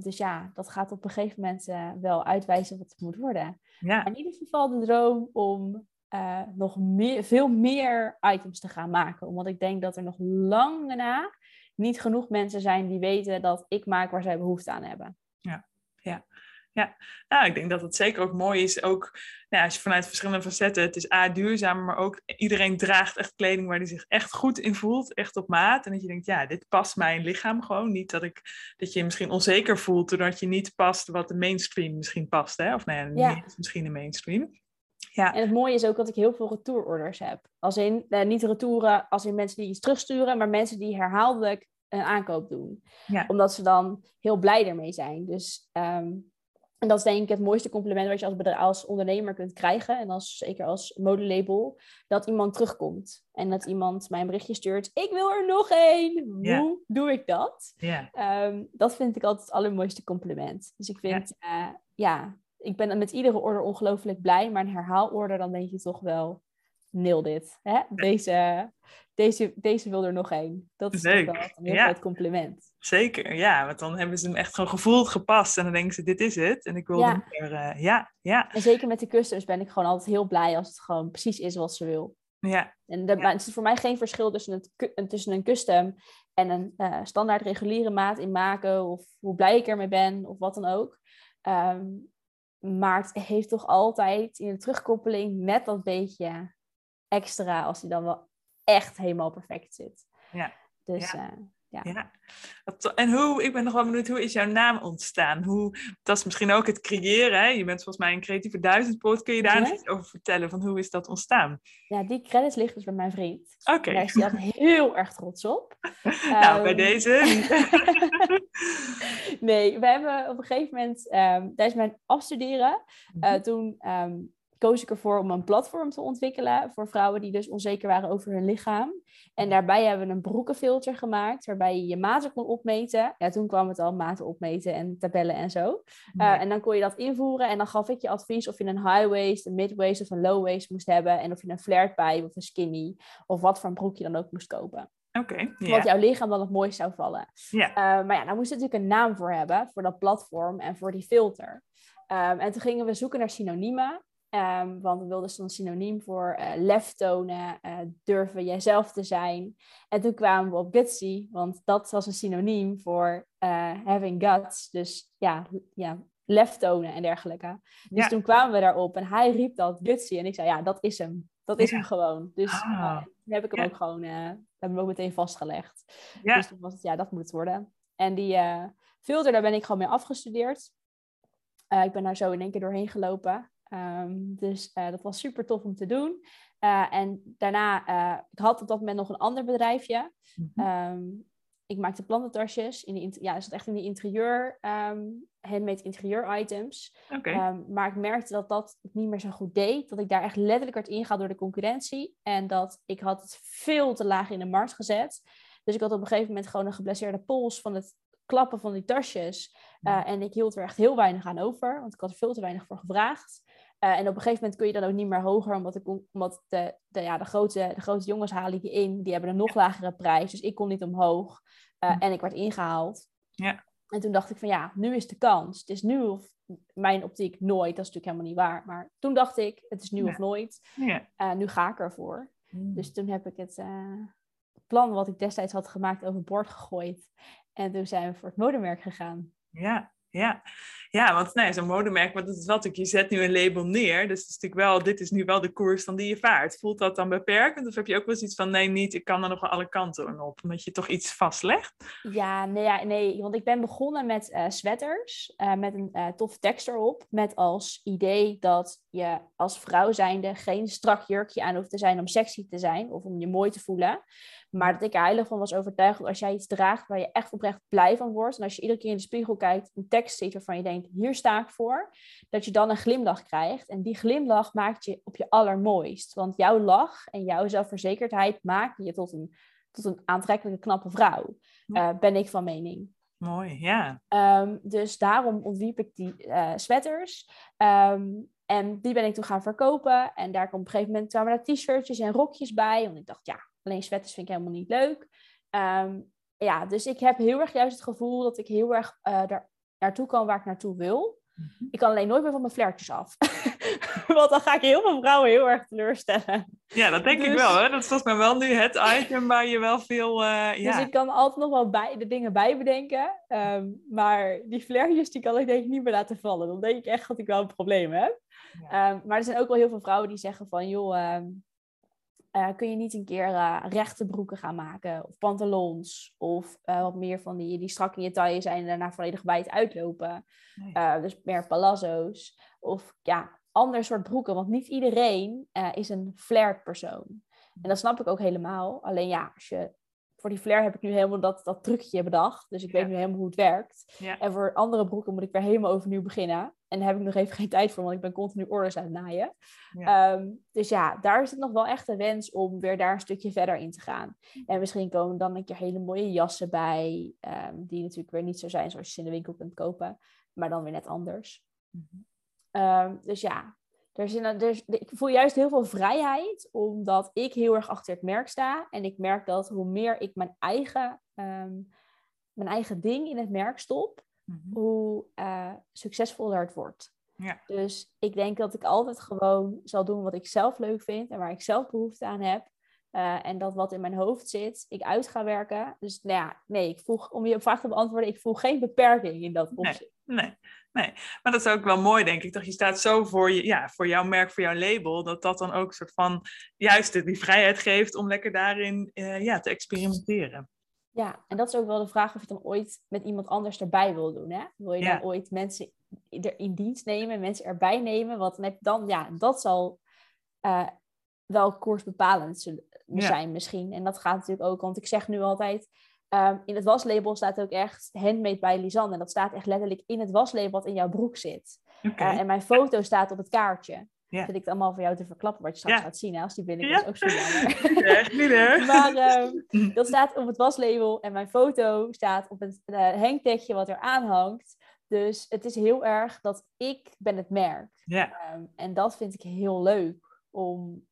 dus ja, dat gaat op een gegeven moment uh, wel uitwijzen wat het moet worden. Ja. in ieder geval de droom om uh, nog meer, veel meer items te gaan maken. Omdat ik denk dat er nog lang na niet genoeg mensen zijn die weten dat ik maak waar zij behoefte aan hebben. Ja, ja. Ja, nou, ik denk dat het zeker ook mooi is. Ook nou, als je vanuit verschillende facetten, het is A, duurzaam, maar ook iedereen draagt echt kleding waar hij zich echt goed in voelt, echt op maat. En dat je denkt, ja, dit past mijn lichaam gewoon. Niet dat, ik, dat je je misschien onzeker voelt doordat je niet past wat de mainstream misschien past. Hè? Of nou ja, niet misschien de mainstream. Ja. En het mooie is ook dat ik heel veel retourorders heb. Als in, eh, niet retouren als in mensen die iets terugsturen, maar mensen die herhaaldelijk een aankoop doen. Ja. Omdat ze dan heel blij ermee zijn. Dus, ehm, en dat is denk ik het mooiste compliment wat je als, bedrijf, als ondernemer kunt krijgen. En als, zeker als modelabel. Dat iemand terugkomt. En dat iemand mij een berichtje stuurt. Ik wil er nog één. Hoe doe ik dat? Um, dat vind ik altijd het allermooiste compliment. Dus ik vind, ja, uh, ja ik ben met iedere order ongelooflijk blij, maar een herhaalorder, dan denk je toch wel, nil dit. Hè? Deze, deze, deze wil er nog één. Dat is toch wel een heel groot compliment. Zeker, ja, want dan hebben ze hem echt gewoon gevoeld, gepast. En dan denken ze, dit is het. En ik wil ja. uh, ja, ja. En zeker met de customs ben ik gewoon altijd heel blij als het gewoon precies is wat ze wil. Ja. En het is voor mij geen verschil tussen, het, tussen een custom en een uh, standaard reguliere maat in maken. Of hoe blij ik ermee ben, of wat dan ook. Um, maar het heeft toch altijd in de terugkoppeling net dat beetje extra als die dan wel echt helemaal perfect zit. Ja. Dus ja. Uh, ja. ja. En hoe, ik ben nog wel benieuwd, hoe is jouw naam ontstaan? Hoe, dat is misschien ook het creëren. Hè? Je bent volgens mij een creatieve duizendpoot. Kun je daar nog iets over vertellen? Van hoe is dat ontstaan? Ja, die credits liggen dus bij mijn vriend. Oké. Daar is hij altijd heel erg trots op. nou, bij ehm, deze. nee, we hebben op een gegeven moment, um, tijdens mijn afstuderen, uh, toen um, koos ik ervoor om een platform te ontwikkelen voor vrouwen die dus onzeker waren over hun lichaam. En daarbij hebben we een broekenfilter gemaakt, waarbij je je maten kon opmeten. Ja, toen kwam het al, maten opmeten en tabellen en zo. Uh, en dan kon je dat invoeren en dan gaf ik je advies of je een high waist, een mid waist of een low waist moest hebben. En of je een flared pijp of een skinny of wat voor een broek je dan ook moest kopen. Oké. Okay, Wat jouw lichaam dan het mooist zou vallen. Ja. Uh, maar ja, daar moest je natuurlijk een naam voor hebben, voor dat platform en voor die filter. Um, en toen gingen we zoeken naar synoniemen. Um, want we wilden een synoniem voor uh, lef tonen, uh, durven jijzelf te zijn. En toen kwamen we op gutsy, want dat was een synoniem voor uh, having guts. Dus ja, ja, lef tonen en dergelijke. Dus toen kwamen we daarop en hij riep dat gutsy. En ik zei, ja, dat is hem. Dat is hem gewoon. Dus ah. heb ik hem ook gewoon hebben we ook meteen vastgelegd. Dus toen was het, ja, dat moet het worden. En die filter, daar ben ik gewoon mee afgestudeerd. Ik ben daar zo in één keer doorheen gelopen. Um, dus uh, dat was super tof om te doen. en daarna, ik had op dat moment nog een ander bedrijfje. Mm -hmm. um, ik maakte plantentasjes. In de, ja, is het echt in de interieur, um, handmade interieur items. Okay. Um, maar ik merkte dat dat niet meer zo goed deed. Dat ik daar echt letterlijk werd ingehaald door de concurrentie. En dat ik had het veel te laag in de markt gezet. Dus ik had op een gegeven moment gewoon een geblesseerde pols van het klappen van die tasjes. Uh, en ik hield er echt heel weinig aan over, want ik had er veel te weinig voor gevraagd. Uh, en op een gegeven moment kun je dan ook niet meer hoger, omdat, ik, omdat de, de, ja, de, grote, de grote jongens halen die in, die hebben een nog lagere prijs. Dus ik kon niet omhoog. Uh, en ik werd ingehaald. Ja. En toen dacht ik van ja, nu is de kans. Het is nu of mijn optiek nooit. Dat is natuurlijk helemaal niet waar. Maar toen dacht ik, het is nu Ja. of nooit. Ja. Uh, nu ga ik ervoor. Mm. Dus toen heb ik het uh, plan wat ik destijds had gemaakt overboord gegooid. En toen zijn we voor het modemerk gegaan. Ja, ja. ja, want nee, zo'n modemerk, want het is wel natuurlijk, je zet nu een label neer, dus het is natuurlijk wel, dit is nu wel de koers dan die je vaart. Voelt dat dan beperkend of heb je ook wel eens iets van, nee, niet, ik kan er nog wel alle kanten op, omdat je toch iets vastlegt? Ja, nee, ja, nee want ik ben begonnen met uh, sweaters, uh, met een uh, tof tekst erop, met als idee dat je als vrouw zijnde geen strak jurkje aan hoeft te zijn om sexy te zijn of om je mooi te voelen. Maar dat ik er heilig van was overtuigd dat als jij iets draagt waar je echt oprecht blij van wordt. En als je iedere keer in de spiegel kijkt, een tekst ziet waarvan je denkt, hier sta ik voor. Dat je dan een glimlach krijgt. En die glimlach maakt je op je allermooist. Want jouw lach en jouw zelfverzekerdheid maken je tot een, tot een aantrekkelijke, knappe vrouw. Uh, ben ik van mening. Mooi, ja. Um, dus daarom ontwiep ik die uh, sweaters. Um, en die ben ik toen gaan verkopen. En daar kwam op een gegeven moment kwamen er t-shirtjes en rokjes bij. Want ik dacht, ja, alleen sweaters vind ik helemaal niet leuk. Um, ja, dus ik heb heel erg juist het gevoel dat ik heel erg uh, daar naartoe kan waar ik naartoe wil. Mhm. Ik kan alleen nooit meer van mijn flairtjes af. Want dan ga ik heel veel vrouwen heel erg teleurstellen. Ja, dat denk Dus- ik wel. Hè? Dat is volgens mij wel nu het item waar je wel veel... eh, ja. Dus ik kan altijd nog wel bij, de dingen bij bedenken. Um, maar die flairtjes die kan ik denk ik niet meer laten vallen. Dan denk ik echt dat ik wel een probleem heb. Um, maar er zijn ook wel heel veel vrouwen die zeggen van... joh, um, uh, kun je niet een keer uh, rechte broeken gaan maken? Of pantalons? Of uh, wat meer van die, die strak in je taille zijn... en daarna volledig wijd uitlopen. Nee. dus meer palazzo's. Of ja, ander soort broeken. Want niet iedereen is een flared persoon. En dat snap ik ook helemaal. Alleen ja, als je, voor die flare heb ik nu helemaal dat, dat trucje bedacht. Dus ik Ja. weet nu helemaal hoe het werkt. Ja. En voor andere broeken moet ik weer helemaal overnieuw beginnen. En daar heb ik nog even geen tijd voor, want ik ben continu orders aan het naaien. Ja. Um, dus ja, daar is het nog wel echt een wens om weer daar een stukje verder in te gaan. En misschien komen dan een keer hele mooie jassen bij. Um, die natuurlijk weer niet zo zijn zoals je ze in de winkel kunt kopen. Maar dan weer net anders. Mhm. Um, dus ja, er is een, er is, ik voel juist heel veel vrijheid, omdat ik heel erg achter het merk sta. En ik merk dat hoe meer ik mijn eigen, um, mijn eigen ding in het merk stop, Mhm. hoe uh, succesvoller het wordt. Ja. Dus ik denk dat ik altijd gewoon zal doen wat ik zelf leuk vind en waar ik zelf behoefte aan heb. Uh, en dat wat in mijn hoofd zit, ik uit ga werken. Dus nou ja, nee, ik voel, om je vraag te beantwoorden, ik voel geen beperking in dat opzicht. Nee, nee. Maar dat is ook wel mooi, denk ik. Dat je staat zo voor, je, ja, voor jouw merk, voor jouw label, dat dat dan ook een soort van juist die vrijheid geeft om lekker daarin uh, ja, te experimenteren. Ja, en dat is ook wel de vraag of je dan ooit met iemand anders erbij wil doen. Hè? Wil je Ja. dan ooit mensen er in dienst nemen, mensen erbij nemen? Want dan, heb je dan ja, dat zal uh, wel koersbepalend Ja. zijn misschien. En dat gaat natuurlijk ook, want ik zeg nu altijd... Um, in het waslabel staat ook echt handmade bij Lisanne. En dat staat echt letterlijk in het waslabel wat in jouw broek zit. Okay. Uh, en mijn foto staat op het kaartje. Ja. Vind ik het allemaal voor jou te verklappen, wat je straks Ja. gaat zien. Hè, als die binnenkomt, Ja. ook zo jammer. Echt niet, hè? maar um, dat staat op het waslabel en mijn foto staat op het uh, hangtagje wat er aan hangt. Dus het is heel erg dat ik ben het merk. Ja. Um, en dat vind ik heel leuk om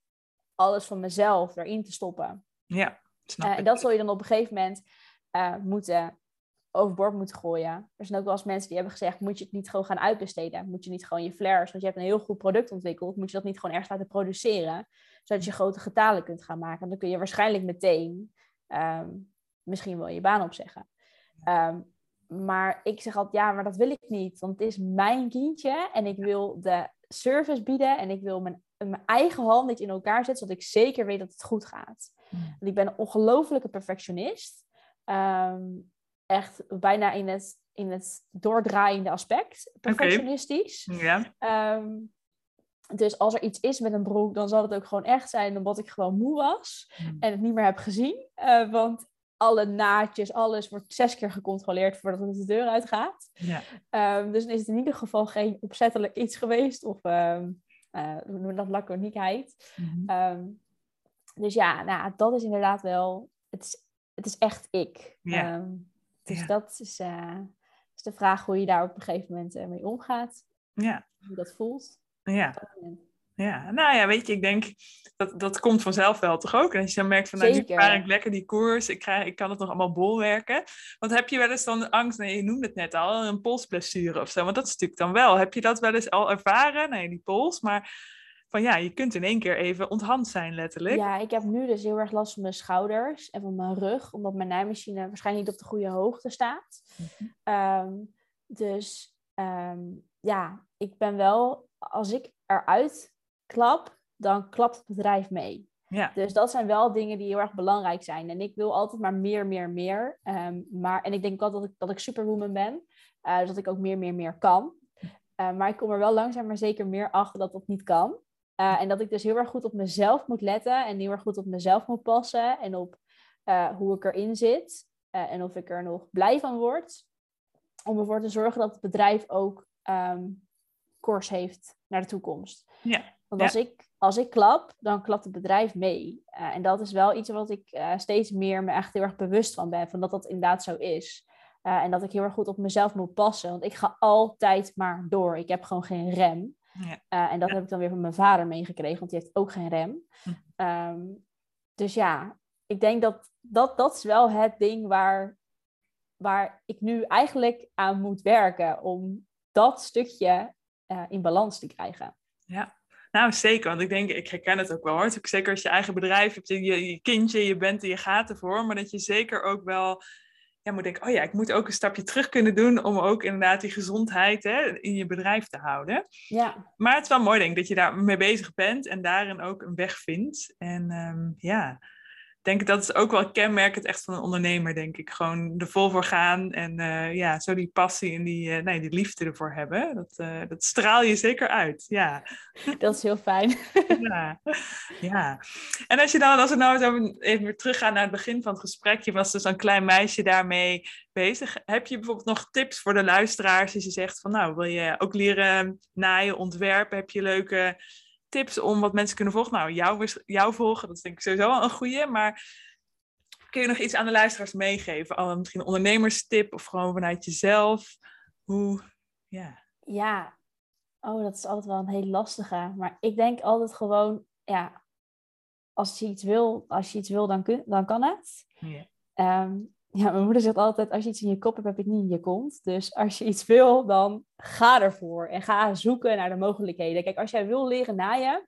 alles van mezelf erin te stoppen. Ja, snap uh, ik. en dat zul je dan op een gegeven moment uh, moeten overboord moeten gooien. Er zijn ook wel eens mensen die hebben gezegd, moet je het niet gewoon gaan uitbesteden? Moet je niet gewoon je flares, want je hebt een heel goed product ontwikkeld, moet je dat niet gewoon ergens laten produceren, zodat je grote getalen kunt gaan maken? Dan kun je waarschijnlijk meteen um, misschien wel je baan opzeggen. Um, maar ik zeg altijd, ja, maar dat wil ik niet, want het is mijn kindje en ik wil de service bieden en ik wil mijn mijn eigen hand in elkaar zet, zodat ik zeker weet dat het goed gaat. Hmm. Want ik ben een ongelofelijke perfectionist. Ehm, echt bijna in het, in het doordraaiende aspect, perfectionistisch. Ja. Ehm, dus als er iets is met een broek, dan zal het ook gewoon echt zijn omdat ik gewoon moe was Hmm. en het niet meer heb gezien. Eh, want alle naadjes, alles wordt zes keer gecontroleerd voordat het de deur uitgaat. Ja. Ehm, dus dan is het in ieder geval geen opzettelijk iets geweest of eh, hoe noemen we dat laconiekheid. Ehm, dus ja, nou, dat is inderdaad wel, het is, het is echt ik. Ja. Ehm, dus Ja. dat is, eh, is de vraag hoe je daar op een gegeven moment eh, mee omgaat, ja. hoe dat voelt. Ja. Ja, nou ja, weet je, ik denk dat dat komt vanzelf wel toch ook. En als je dan merkt van, nou, nu vaar ik lekker die koers, ik, krijg, ik kan het nog allemaal bolwerken. Want heb je wel eens dan angst, nee, je noemde het net al, een polsblessure of zo. Want dat is natuurlijk dan wel. Heb je dat wel eens al ervaren? Nee, die pols, maar van ja, je kunt in één keer even onthand zijn letterlijk. Ja, ik heb nu dus heel erg last van mijn schouders en van mijn rug, omdat mijn naaimachine waarschijnlijk niet op de goede hoogte staat. Mhm. Ehm, dus ehm, ja, ik ben wel, als ik eruit klap, dan klapt het bedrijf mee. Ja. Dus dat zijn wel dingen die heel erg belangrijk zijn. En ik wil altijd maar meer, meer, meer. Ehm, maar, en ik denk altijd dat ik, dat ik superwoman ben. eh, dus dat ik ook meer, meer, meer kan. Maar ik kom er wel langzaam maar zeker meer achter dat dat niet kan. Eh, en dat ik dus heel erg goed op mezelf moet letten. En heel erg goed op mezelf moet passen. En op eh, hoe ik erin zit. eh, en of ik er nog blij van word. Om ervoor te zorgen dat het bedrijf ook ehm koers heeft naar de toekomst. Ja. Want Ja. als, ik, als ik klap, dan klapt het bedrijf mee. En dat is wel iets wat ik steeds meer me echt heel erg bewust van ben. Van dat dat inderdaad zo is. En dat ik heel erg goed op mezelf moet passen. Want ik ga altijd maar door. Ik heb gewoon geen rem. Ja. Eh, en dat Ja. heb ik dan weer van mijn vader meegekregen. Want die heeft ook geen rem. Hm. Ehm, dus ja, ik denk dat, dat dat is wel het ding waar, waar ik nu eigenlijk aan moet werken. Om dat stukje eh, in balans te krijgen. Ja, nou zeker. Want ik denk, ik herken het ook wel hoor. Zeker als je eigen bedrijf hebt, je, je kindje, je bent en je gaat ervoor. Maar dat je zeker ook wel ja, moet denken, oh ja, ik moet ook een stapje terug kunnen doen om ook inderdaad die gezondheid hè, in je bedrijf te houden. Ja, Maar het is wel mooi denk ik dat je daar mee bezig bent en daarin ook een weg vindt. En ehm, ja, ik denk dat is ook wel kenmerkend echt van een ondernemer, denk ik. Gewoon er vol voor gaan en eh, ja, zo die passie en die, eh, nee, die liefde ervoor hebben. Dat, eh, dat straal je zeker uit, ja. dat is heel fijn. ja. ja. En als je dan, als we nou even weer teruggaan naar het begin van het gesprek, je was dus een klein meisje daarmee bezig. Heb je bijvoorbeeld nog tips voor de luisteraars als je zegt van nou, wil je ook leren naaien, ontwerpen? Heb je leuke tips om wat mensen kunnen volgen? Nou, jou, jou volgen, dat is denk ik sowieso wel een goede, maar kun je nog iets aan de luisteraars meegeven? Al misschien een ondernemerstip of gewoon vanuit jezelf? Hoe, ja. Ja, oh, dat is altijd wel een hele lastige. Maar ik denk altijd gewoon, ja, als je iets wil, als je iets wil dan, kun, dan kan het. Ja. Ehm, ja, mijn moeder zegt altijd, als je iets in je kop hebt, heb je het niet in je kont. Dus als je iets wil, dan ga ervoor. En ga zoeken naar de mogelijkheden. Kijk, als jij wil leren naaien,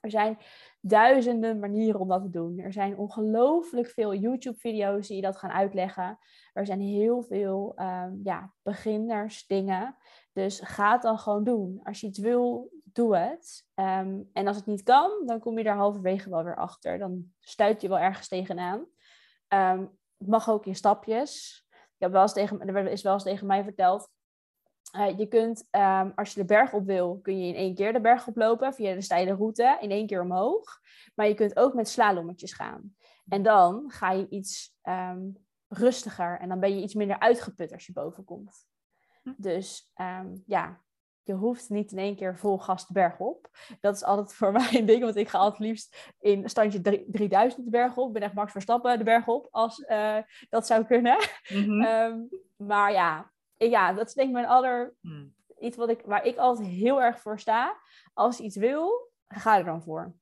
er zijn duizenden manieren om dat te doen. Er zijn ongelooflijk veel YouTube-video's die dat gaan uitleggen. Er zijn heel veel ehm, ja, beginners dingen. Dus ga het dan gewoon doen. Als je iets wil, doe het. Ehm, en als het niet kan, dan kom je daar halverwege wel weer achter. Dan stuit je wel ergens tegenaan. Ehm, het mag ook in stapjes. Ik heb wel eens tegen, er is wel eens tegen mij verteld. eh, je kunt, ehm, als je de berg op wil, kun je in één keer de berg oplopen via de steile route, in één keer omhoog. Maar je kunt ook met slalommetjes gaan. En dan ga je iets ehm, rustiger en dan ben je iets minder uitgeput als je boven komt. Hm. Dus ehm, ja, je hoeft niet in één keer vol gas de berg op. Dat is altijd voor mij een ding, want ik ga altijd liefst in standje drie- 3000 de berg op. Ik ben echt Max Verstappen de berg op, als eh, dat zou kunnen. Mhm. Ehm, maar ja, ja, dat is denk ik mijn aller... Hmm. Iets wat ik, waar ik altijd heel erg voor sta. Als je iets wil, ga er dan voor.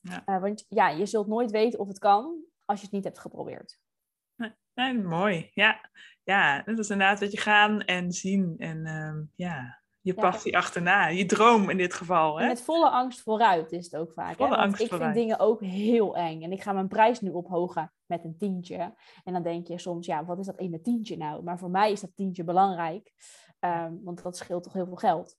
Ja. Eh, want ja, je zult nooit weten of het kan als je het niet hebt geprobeerd. Nee, mooi. Ja. ja, dat is inderdaad wat je gaan en zien. En ehm, ja, je Ja. passie achterna. Je droom in dit geval. Hè? Met volle angst vooruit is het ook vaak. Volle hè? Want angst ik vooruit. vind dingen ook heel eng. En ik ga mijn prijs nu ophogen met een tientje. En dan denk je soms, ja, wat is dat ene tientje nou? Maar voor mij is dat tientje belangrijk. ehm, want dat scheelt toch heel veel geld.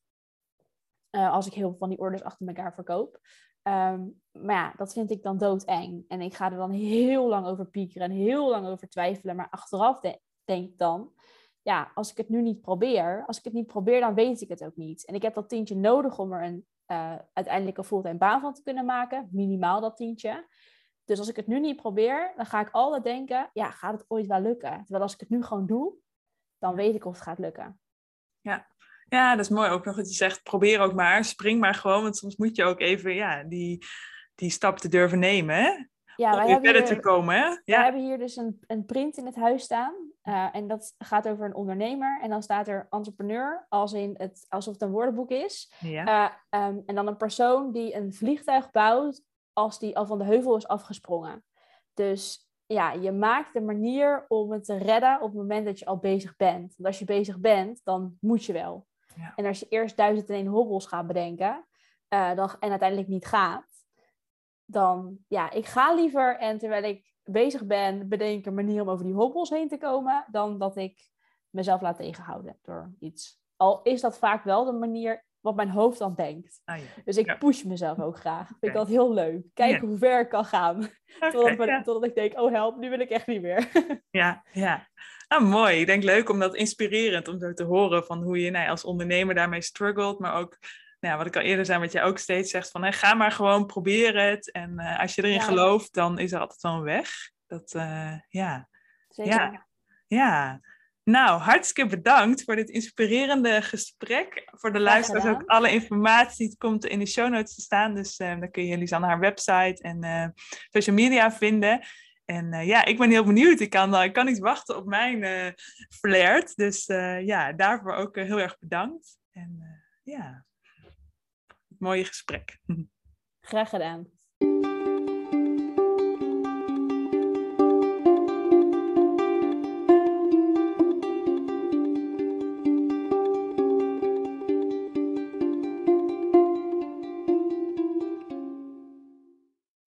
als ik heel veel van die orders achter elkaar verkoop. Ehm, maar ja, dat vind ik dan doodeng. En ik ga er dan heel lang over piekeren en heel lang over twijfelen. Maar achteraf denk ik dan, ja, als ik het nu niet probeer, als ik het niet probeer, dan weet ik het ook niet. En ik heb dat tientje nodig om er een, uh, uiteindelijk een fulltime baan van te kunnen maken. Minimaal dat tientje. Dus als ik het nu niet probeer, dan ga ik altijd denken, ja, gaat het ooit wel lukken? Terwijl als ik het nu gewoon doe, dan weet ik of het gaat lukken. Ja, ja, dat is mooi ook nog dat je zegt, probeer ook maar, spring maar gewoon, want soms moet je ook even ja, die, die stap te durven nemen, hè? Ja, wij hebben verder hier, te komen, hè? Ja. We hebben hier dus een, een print in het huis staan. Uh, en dat gaat over een ondernemer. En dan staat er entrepreneur, als in het, alsof het een woordenboek is. Ja. Uh, um, en dan een persoon die een vliegtuig bouwt als die al van de heuvel is afgesprongen. Dus ja, je maakt de manier om het te redden op het moment dat je al bezig bent. Want als je bezig bent, dan moet je wel. Ja. En als je eerst duizend en één hobbels gaat bedenken uh, dan, en uiteindelijk niet gaat, dan ja, ik ga liever en terwijl ik bezig ben, bedenk een manier om over die hobbels heen te komen, dan dat ik mezelf laat tegenhouden door iets. Al is dat vaak wel de manier wat mijn hoofd dan denkt. Ah, ja. Dus ik push mezelf ook graag. Vind ik dat heel leuk. Kijken hoe ver ik kan gaan. totdat, totdat, ik denk, oh help, nu wil ik echt niet meer. ja, ja. Ah, mooi. Ik denk leuk om dat inspirerend om zo te horen van hoe je nou, als ondernemer daarmee struggelt, maar ook nou, wat ik al eerder zei, wat jij ook steeds zegt van ga maar gewoon proberen het. En uh, als je erin gelooft, dan is er altijd wel een weg. Dat, uh, ja. Zeker. Ja. ja. Nou, hartstikke bedankt voor dit inspirerende gesprek. Voor de luisteraars ook alle informatie komt in de show notes te staan. Dus uh, dan kun je Lisanne haar website en social media vinden. En ja, ik ben heel benieuwd. Ik kan, ik kan niet wachten op mijn uh, flirt. Dus ja, daarvoor ook heel erg bedankt. En ja mooie gesprek. Graag gedaan.